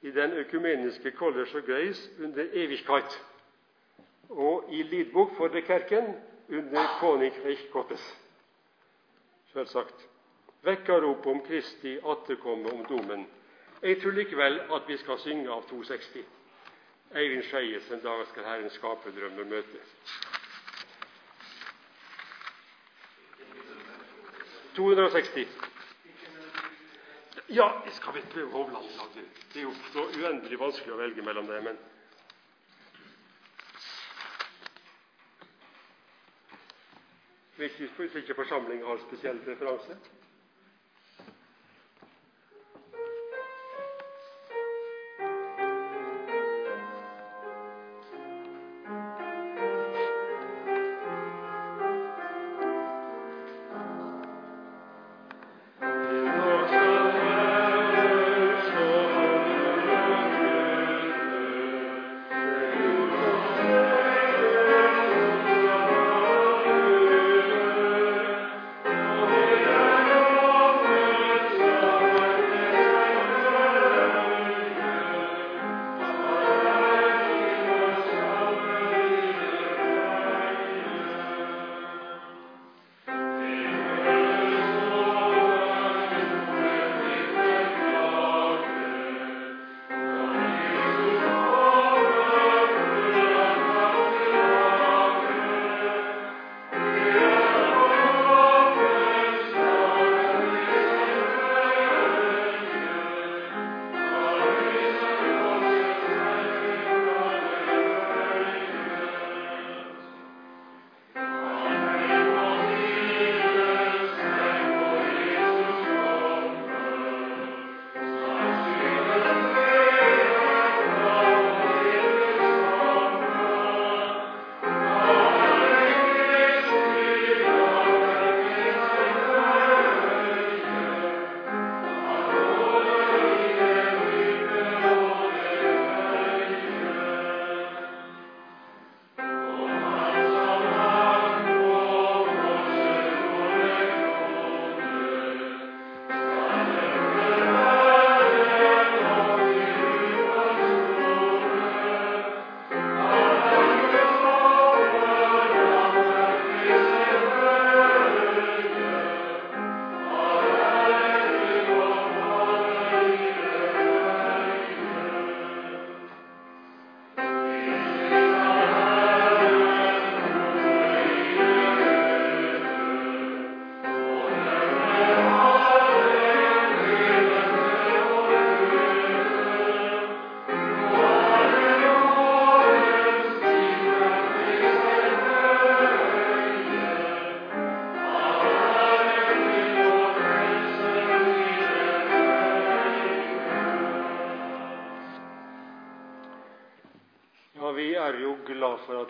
i den økumeniske College of Grace under Evigkeit og i Lidbok for de Kerken under Königreich Gottes. Selvsagt. Vekkerrop om Kristi atterkomme om domen. Jeg tror likevel at vi skal synge av 260. Eivind Skeies 'En dag skal Herren skape drømmer møte'. 260. Ja, skal vi prøve Hovland? Det er jo så uendelig vanskelig å velge mellom det. men... Hvis ikke forsamlingen har spesiell preferanse.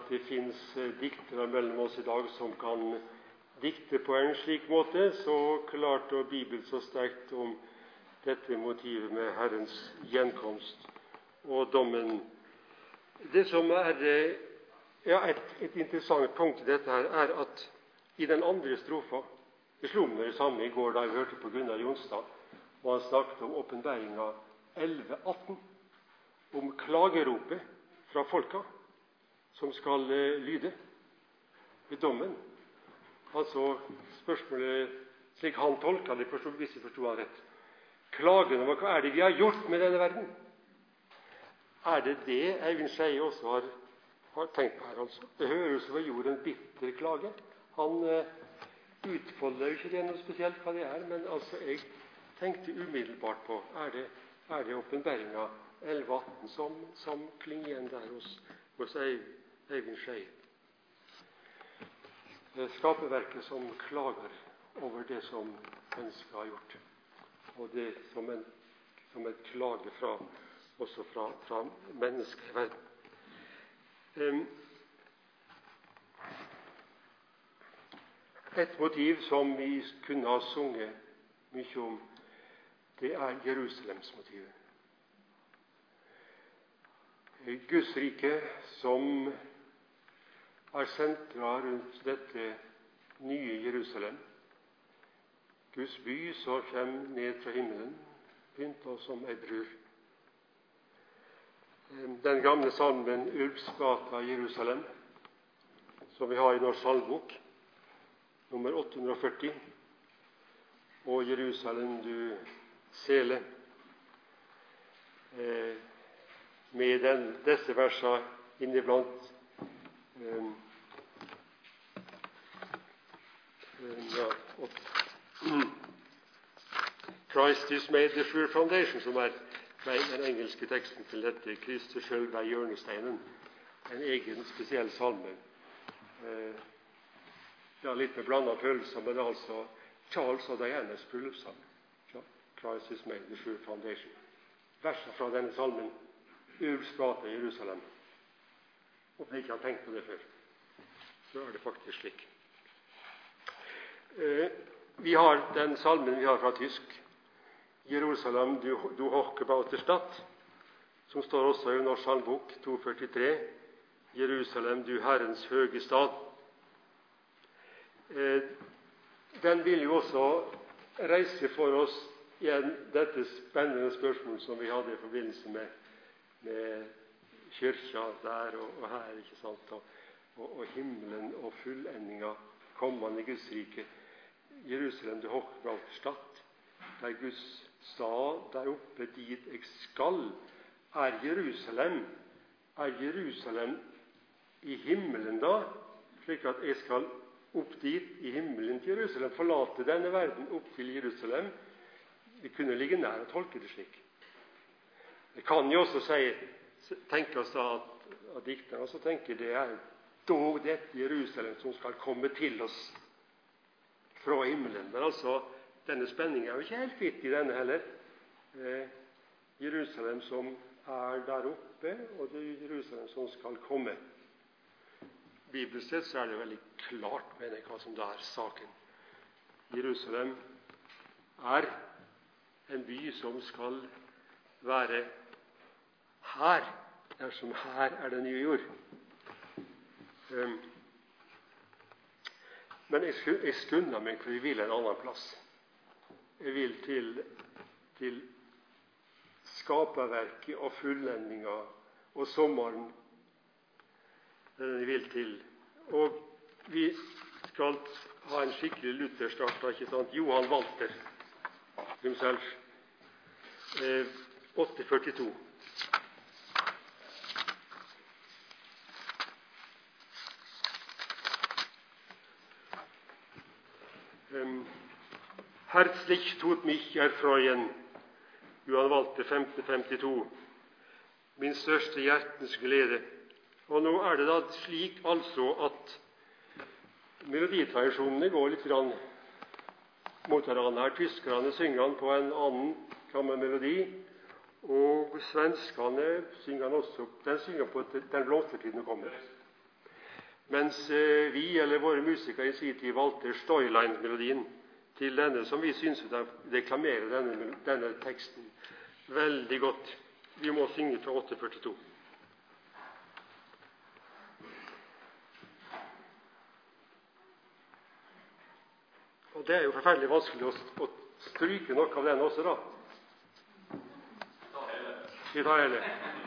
Det fins eh, diktere mellom oss i dag som kan dikte på en slik måte, så klart og Bibel så sterkt om dette motivet med Herrens gjenkomst og dommen. Det som er eh, ja, et, et interessant punkt i dette, her er at i den andre strofa. Det slo meg det samme i går da jeg hørte på Gunnar Jonstad, og han snakket om åpenbæringa 11.18, om klageropet fra folka som skal eh, lyde ved dommen. Altså spørsmålet slik han tolka det, hvis jeg forsto han rett. Klagen over hva er det vi har gjort med denne verden? Er det det Eivind Skeie også har, har, tenkt på her? altså? Det høres han gjorde en bitter klage. Han uh, utfolder jo ikke det noe spesielt hva det er, men altså jeg tenkte umiddelbart på er det, er det åpenbaringa 11.18 som, som klinger igjen der hos, hos Eivind Skeie. Skaperverket som klager over det som mennesket har gjort, og det som en, som en klage fra også fra, fra mennesket et motiv som vi kunne ha sunget mye om, det er Jerusalemsmotivet. Guds rike som er sentra rundt dette nye Jerusalem. Guds by som kommer ned fra himmelen, pynta som ei brud den gamle salmen 'Ulvsgata Jerusalem', som vi har i Norsk salmbok, nummer 840, og 'Jerusalem, du sele', eh, med den, disse versene inniblant. Eh, ja, Christ is made the sure foundation, som er den engelske teksten til dette, 'Kristus sjølv er hjørnesteinen', en egen, spesiell salme. Eh, ja, litt med blanda følelser, men altså Charles og Dianas bryllupssang. 'Christ is made the sure foundation'. Versene fra denne salmen, Ulvs gate i Jerusalem. Om jeg ikke har tenkt på det før, så er det faktisk slik. Eh, vi har den salmen vi har fra tysk. Jerusalem, du, du Hochgebaute som står også i Norsk salmbok 243. Jerusalem, du Herrens høge stad. Eh, den vil jo også reise for oss igjen dette spennende spørsmålet som vi hadde i forbindelse med, med kirka der og, og, her, ikke sant? Og, og, og himmelen og fullendinga kommende Guds rike. Jerusalem, du Hochgebaute Stadt, der Guds stad der oppe dit jeg skal, er Jerusalem. Er Jerusalem i himmelen da, slik at jeg skal opp dit i himmelen til Jerusalem, forlate denne verden opp til Jerusalem? Vi kunne ligge nær å tolke det slik. Det kan jo også si, tenkes da at, at dikterne også tenker det er dog dette Jerusalem som skal komme til oss fra himmelen. Men altså, denne spenningen er jo ikke helt kvitt i denne heller. Eh, Jerusalem som er der oppe, og det er Jerusalem som skal komme. Bibelsk sett så er det veldig klart mener jeg, hva som da er saken. Jerusalem er en by som skal være her, dersom her er den nye jord. Um, men jeg, jeg skunder meg, for jeg vil en annen plass. Jeg vil til, til skaperverket og fullendinga og sommeren. Den jeg vil til. Og vi skal ha en skikkelig Luther-start. ikke sant? Johan Walter himself. Eh, 842. Um, Herzlich tut mich erfreuen. Johan Walter 1552. Min største hjertens glede. Og nå er det da slik altså at meloditradisjonene går litt grann mot hverandre. Her Tyskerne synger han på en annen gammel melodi. Og svenskene synger han også Den synger på 'Den blomstertiden kommer'. Mens eh, vi, eller våre musikere, i sin tid valgte Stoyline-melodien til denne, som vi syns deklamerer denne, denne teksten veldig godt. Vi må synge fra 842. Og det er jo forferdelig vanskelig å, å stryke noe av den også, da. Vi tar hele.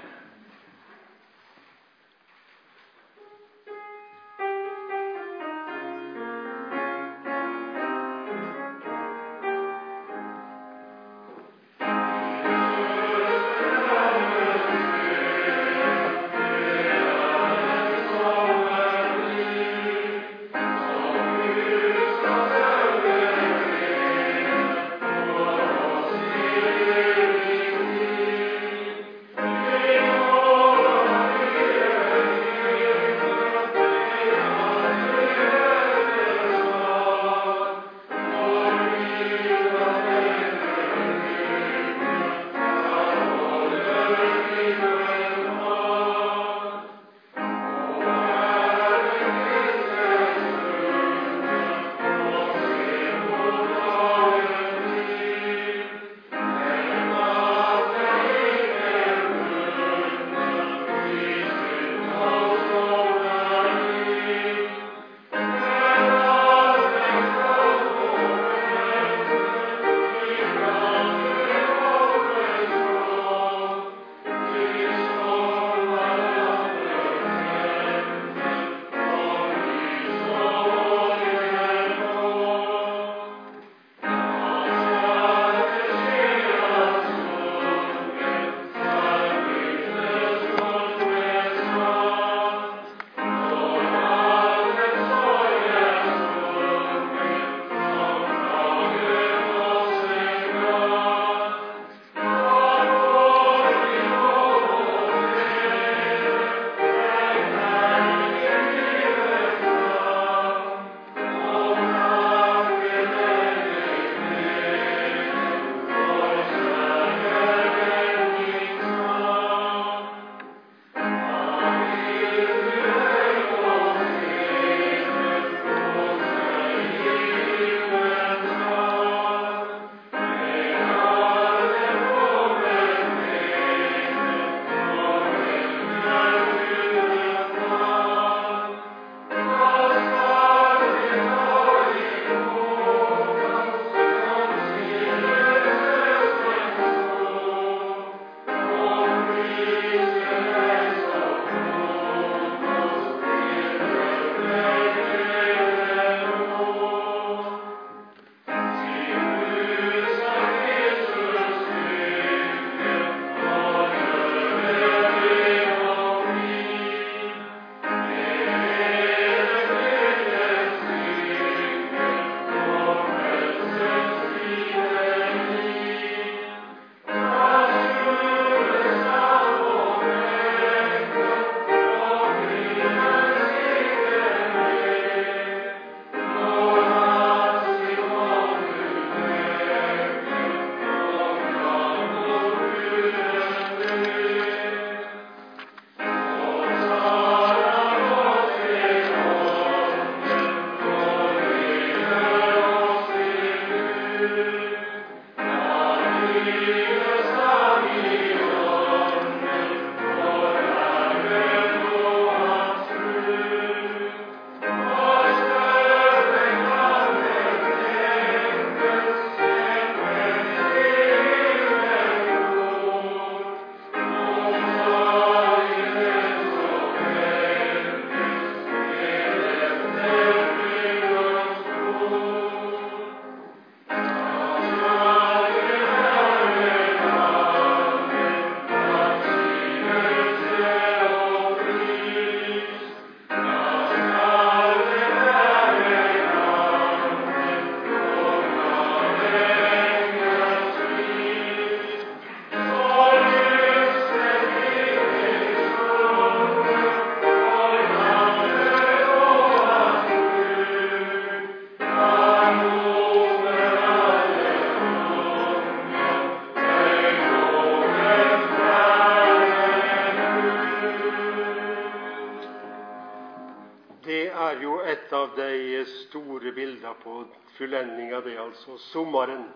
Fullending av det, altså sommeren.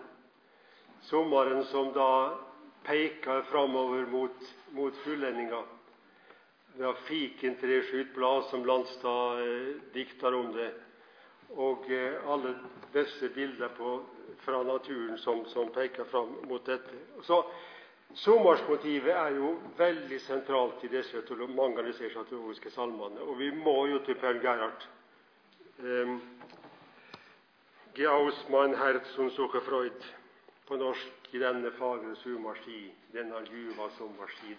Sommeren som da peker framover mot, mot fullendinga. Det er fikentreskytblad som Landstad eh, dikter om det. og eh, alle disse bilder på, fra naturen som, som, peker fram mot dette. Så Sommersmotivet er jo veldig sentralt i disse, mange av disse teologiske salmene. Og vi må jo til Paul Gerhard. Um, Geaus mein Herz und suche Freud. På norsk i denne fagre sumarski, denne ljuva sommerstid.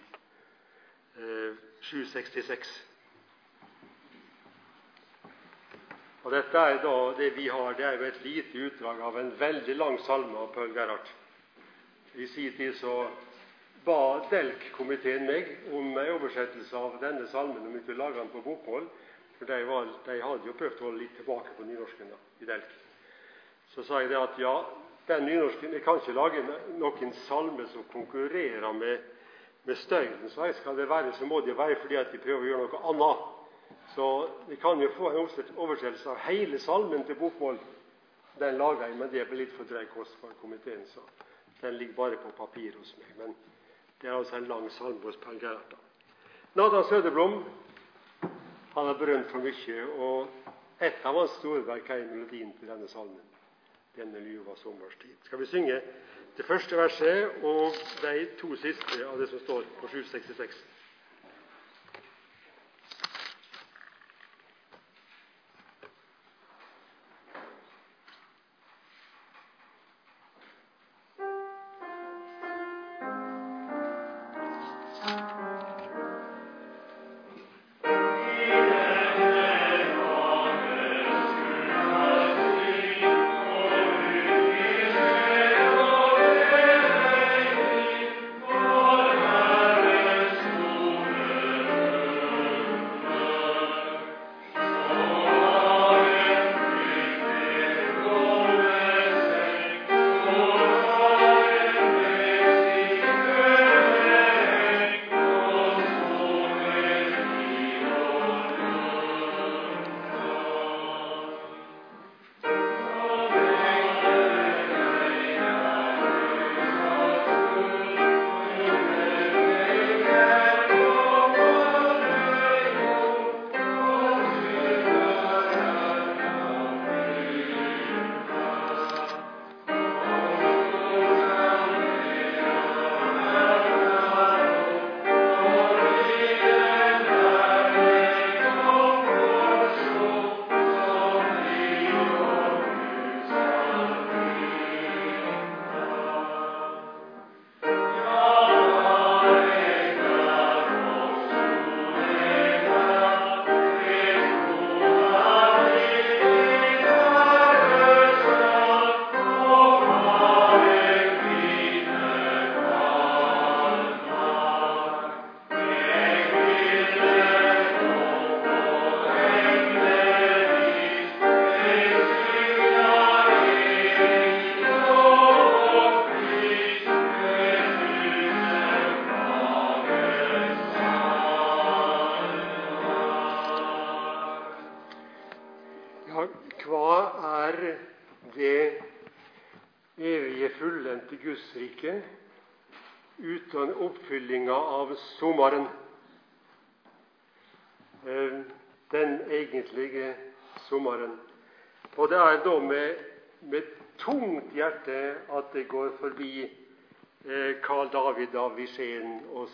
Eh, 766. Og Dette er da det vi har, det er jo et lite utdrag av en veldig lang salme av Paul Gerhard. I sin tid så ba Delk-komiteen meg om en oversettelse av denne salmen, om vi kunne lage den på bokmål. For de, var, de, hadde jo prøvd å holde litt tilbake på nynorsken da, i Delk. Så sa jeg det at ja, den nynorsken Jeg kan ikke lage noen salme som konkurrerer med, med støyen. Så jeg skal det være, så må det være fordi at de prøver å gjøre noe annet. Så vi kan jo få en oversettelse av hele salmen til bokmål. Den lager jeg, men det blir litt for drøy kost for komiteen, så den ligger bare på papir hos meg. Men det er altså en lang salme hos Per Gerhard. Nathan Søderblom han er berømt for mye, og et av hans store verk er melodien til denne salmen. Denne ljuva sommerstid. Skal vi synge det første verset og de to siste av det som står på 766?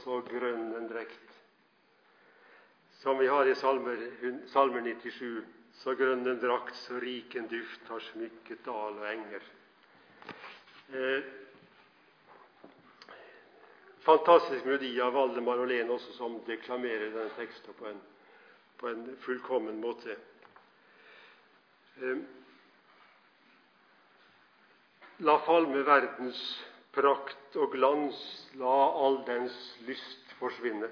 Så grønn en drekt. Som vi har i Salmer, Salmer 97. Så grønn en drakt, så rik en duft har smykket dal og enger. Eh, fantastisk melodi av Valdemar Olén også, som deklamerer denne teksten på en, på en fullkommen måte. Eh, la falme verdens prakt og glans, la all dens lyst forsvinne.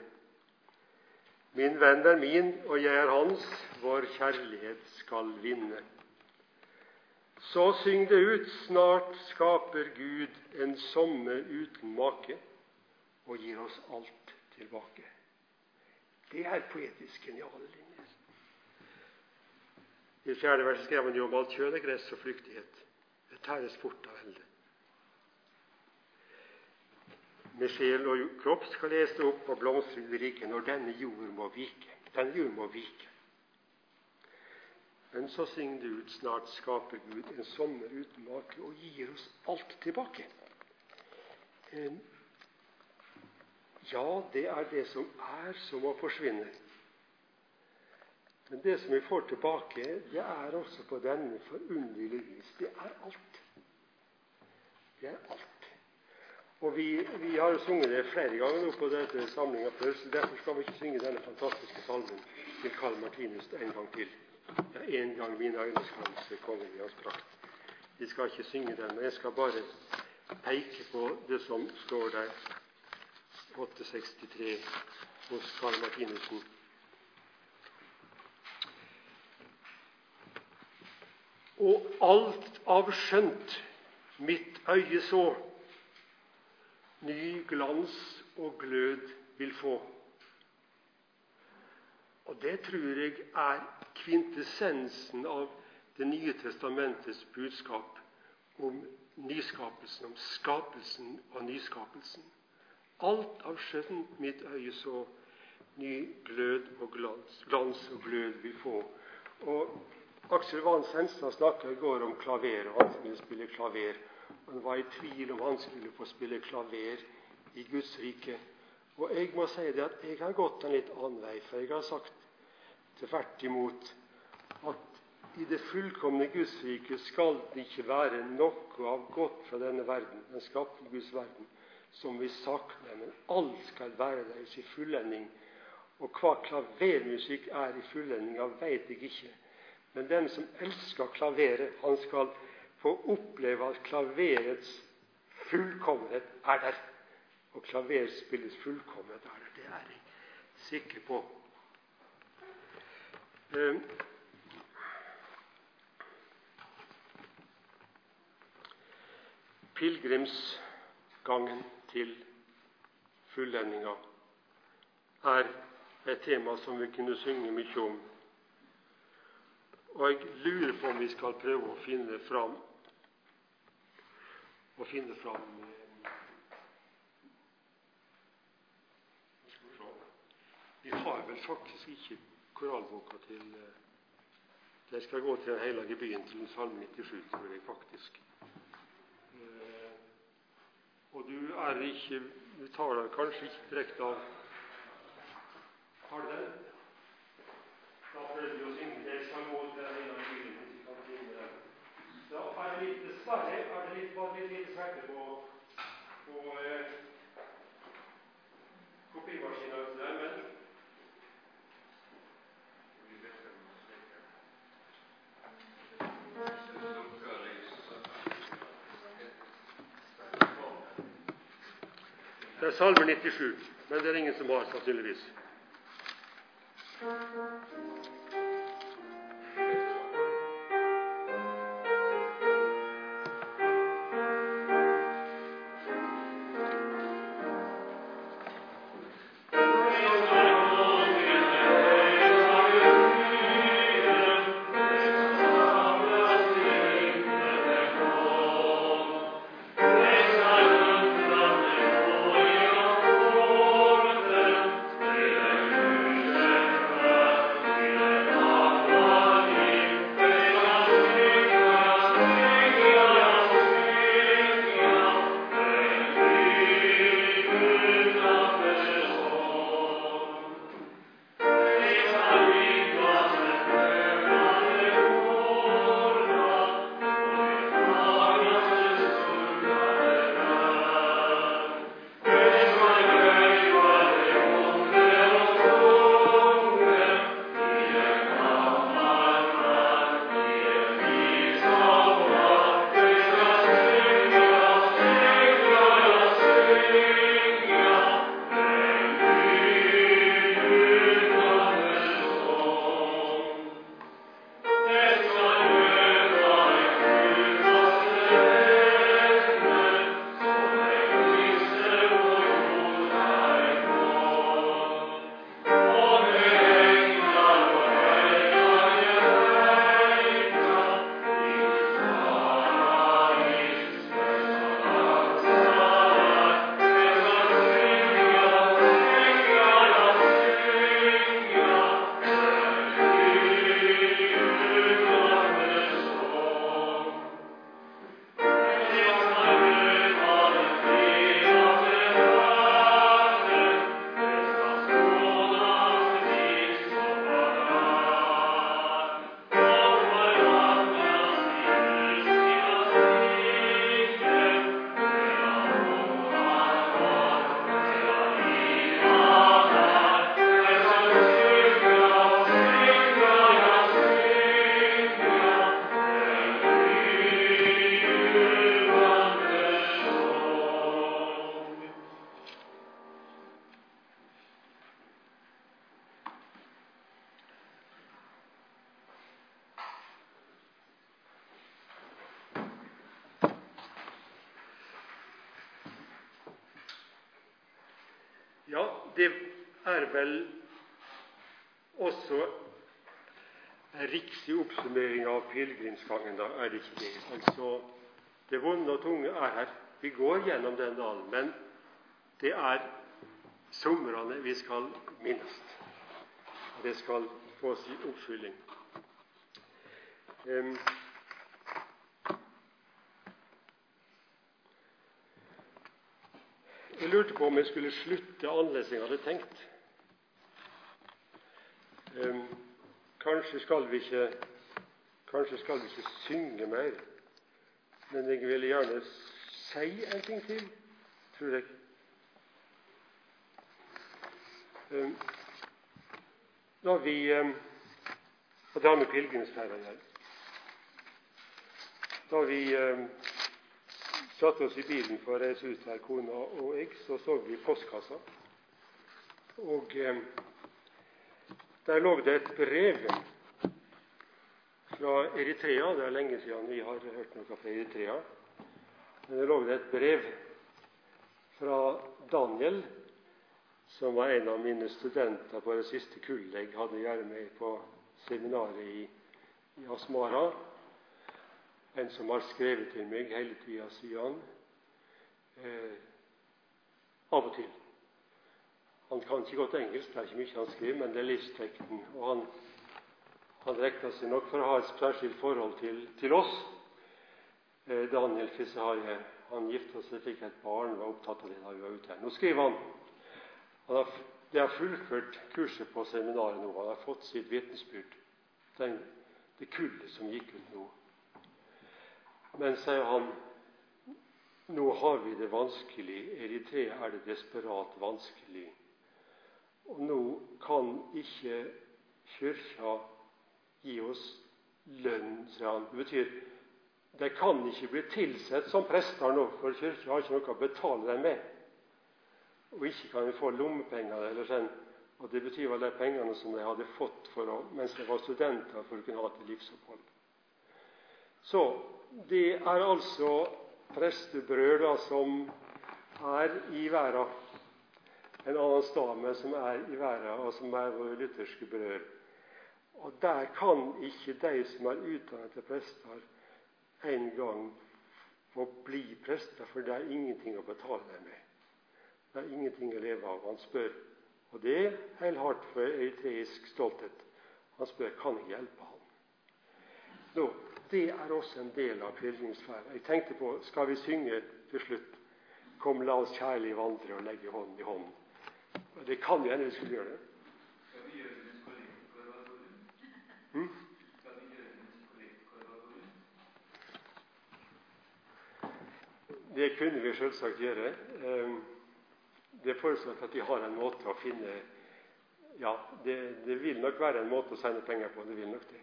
Min venn er min, og jeg er hans, vår kjærlighet skal vinne. Så syng det ut, snart skaper Gud en sommer uten make og gir oss alt tilbake. Det er poetisk geniale linjer. I fjerde vers skrev han jo om alt kjød er gress og flyktighet. Det tæres fort av elde. Med sjel og kropp skal lese opp og blomstre i riket når denne jord må vike. Denne jord må vike. Men så synger det ut snart skaper Gud en sommer uten make og gir oss alt tilbake. Ja, det er det som er, som må forsvinne. Men det som vi får tilbake, det er også på denne forunderlige vis. Det er alt. Det er alt. Og vi, vi har sunget det flere ganger nå på dette samlinga før, så derfor skal vi ikke synge denne fantastiske salmen til Karl Martinus en gang til. Ja, en gang mine øyne skal se kongen i hans prakt. Vi skal ikke synge den, men jeg skal bare peke på det som står der. 863 hos Karl Martinussen. Og alt av skjønt mitt øye så, ny glans og glød vil få. Og det tror jeg er kvintessensen av Det nye testamentets budskap om nyskapelsen, om skapelsen og nyskapelsen. Alt av skjønt mitt øye så, ny glød og glans, glans og glød vil få. Og Aksel Vans Henstad snakka i går om klaver, og han spiller spille klaver. Han var i tvil om han skulle få spille klaver i Guds rike. Og jeg må si det at jeg har gått en litt annen vei, for jeg har sagt tvert imot at i det fullkomne Guds rike skal det ikke være noe av godt fra denne verden, den skapte Guds verden, som vi sakner, men alt skal være deres i fullending. Og hva klavermusikk er i fullending av, veit jeg ikke. Men den som elsker klaveret, han skal få oppleve at klaverets fullkommenhet er der. Og klaverspillets fullkommenhet er der. Det er jeg sikker på. Eh, pilegrimsgangen til fullendinga er et tema som vi kunne synge mye om. Og jeg lurer på om vi skal prøve å finne fram å finne fram Vi har vel faktisk ikke koralboka til eh, skal gå til Den hellige byen, til Salme 97, tror jeg faktisk. Eh, og du er ikke Du tar den kanskje ikke direkte av Har du den? Da prøver vi å synge Jeg skal gå til Den hellige byen, hvis vi kan finne den. Da er det litt, dessverre er det litt, bare det lite sverte på, på eh, kopimaskina, men Det er Salme 97, men det er ingen som har, sannsynligvis. Det og tunge er her. Vi går gjennom den dalen, men det er somrene vi skal minnes. Det skal få sin oppfylling. Um, jeg lurte på om jeg skulle slutte annerledes enn jeg hadde tenkt. Um, kanskje skal ikke Kanskje skal vi ikke synge mer, men jeg vil gjerne si en ting til, tror jeg. Um, da vi um, Og det har med pilegrimsferda å gjøre. Da vi um, satte oss i bilen for å reise ut her, kona og jeg, så så vi postkassa. Og um, der lå det et brev fra Eritrea. Det er lenge siden vi har hørt noe fra Eritrea. Men det lå et brev fra Daniel som var en av mine studenter på det siste kullet jeg hadde gjøre med på seminaret i, i Asmara. En som har skrevet til meg hele tida, siden. Eh, av og til. Han kan ikke godt engelsk, det er ikke mye han skriver, men det er livstekten. Og han, han regna seg nok for å ha et særskilt forhold til, til oss. Eh, Daniel Fisahaye han gifta seg, fikk et barn, var opptatt av det da vi var ute her. Nå skriver han han har, de har fullført kurset på seminaret nå. Han har fått sitt vitnesbyrd. Det kullet som gikk ut nå. Men, sier han, nå har vi det vanskelig. Eritrea er det desperat vanskelig. Og nå kan ikke Kirka gi oss lønn, sier han. Det betyr de kan ikke bli tilsett som prester nå, for Kirka har ikke noe å betale dem med. Og ikke kan vi få lommepenger eller sånn. Og Det betyr vel de pengene som de hadde fått å, mens de var studenter for å kunne ha til livsopphold. Så det er altså prestebrød som er i verden. En annen stamme som er i verden, og som er våre lutherske brød. Og der kan ikke de som er utdannet til prester, en gang få bli prester, for det er ingenting å betale dem med. Det er ingenting å leve av. Han spør, og det er helt hardt for eritreisk stolthet, han spør kan jeg hjelpe ham. Nå, Det er også en del av pilegrimsferden. Jeg tenkte på skal vi synge til slutt Kom, la oss kjærlig vandre og legge hånd i hånd. Det kan jo hende vi skulle gjøre det. Det kunne vi selvsagt gjøre. Det det forutsatt at de har en måte å finne Ja, det, det, vil nok være en måte å sende penger på. Det vil nok det.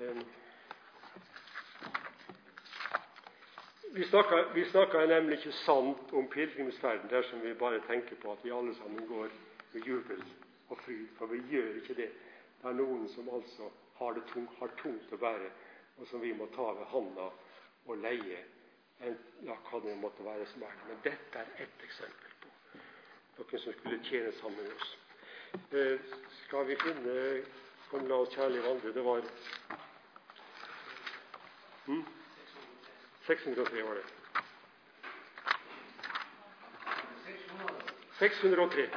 Um, vi snakker, vi snakker, nemlig ikke sant om pilegrimsferden dersom vi bare tenker på at vi alle sammen går med jubel og fryd. For vi gjør ikke det. Det er noen som altså har det tungt, har tungt å bære, og som vi må ta ved handa og leie en, ja, hva det måtte være som er det. Men dette er ett eksempel på noen som skulle tjene sammen med oss. Eh, skal vi finne Kom, la oss kjærlig vandre. Det var hm? 603 var det. 603.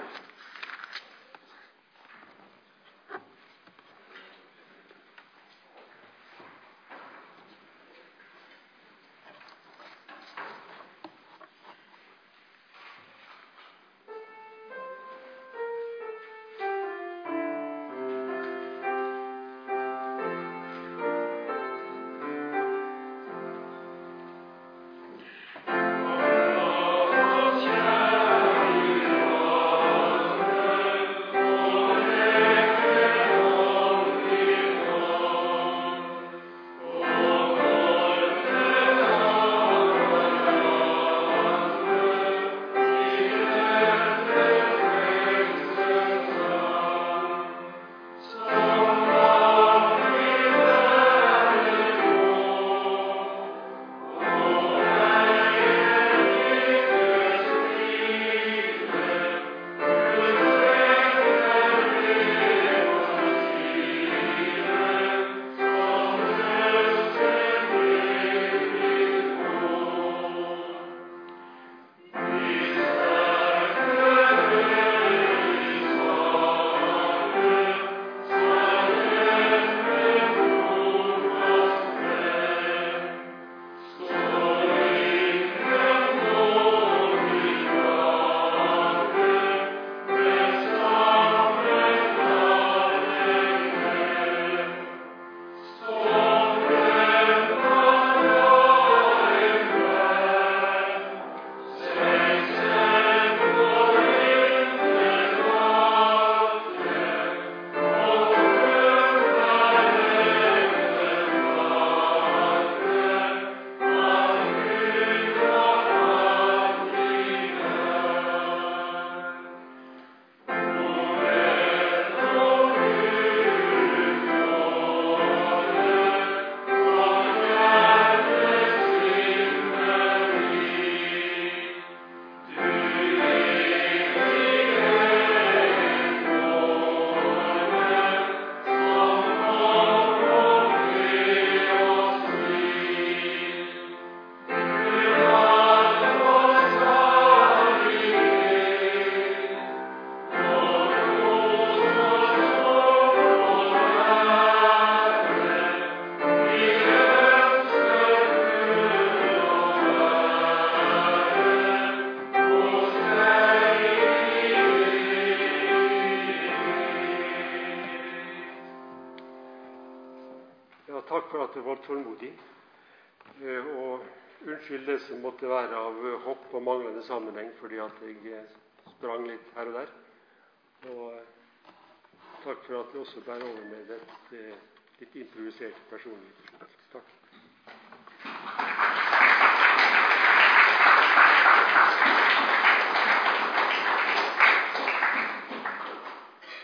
sammenheng fordi at jeg sprang litt her og der. Og takk for at du også bærer over med et litt improvisert personlig.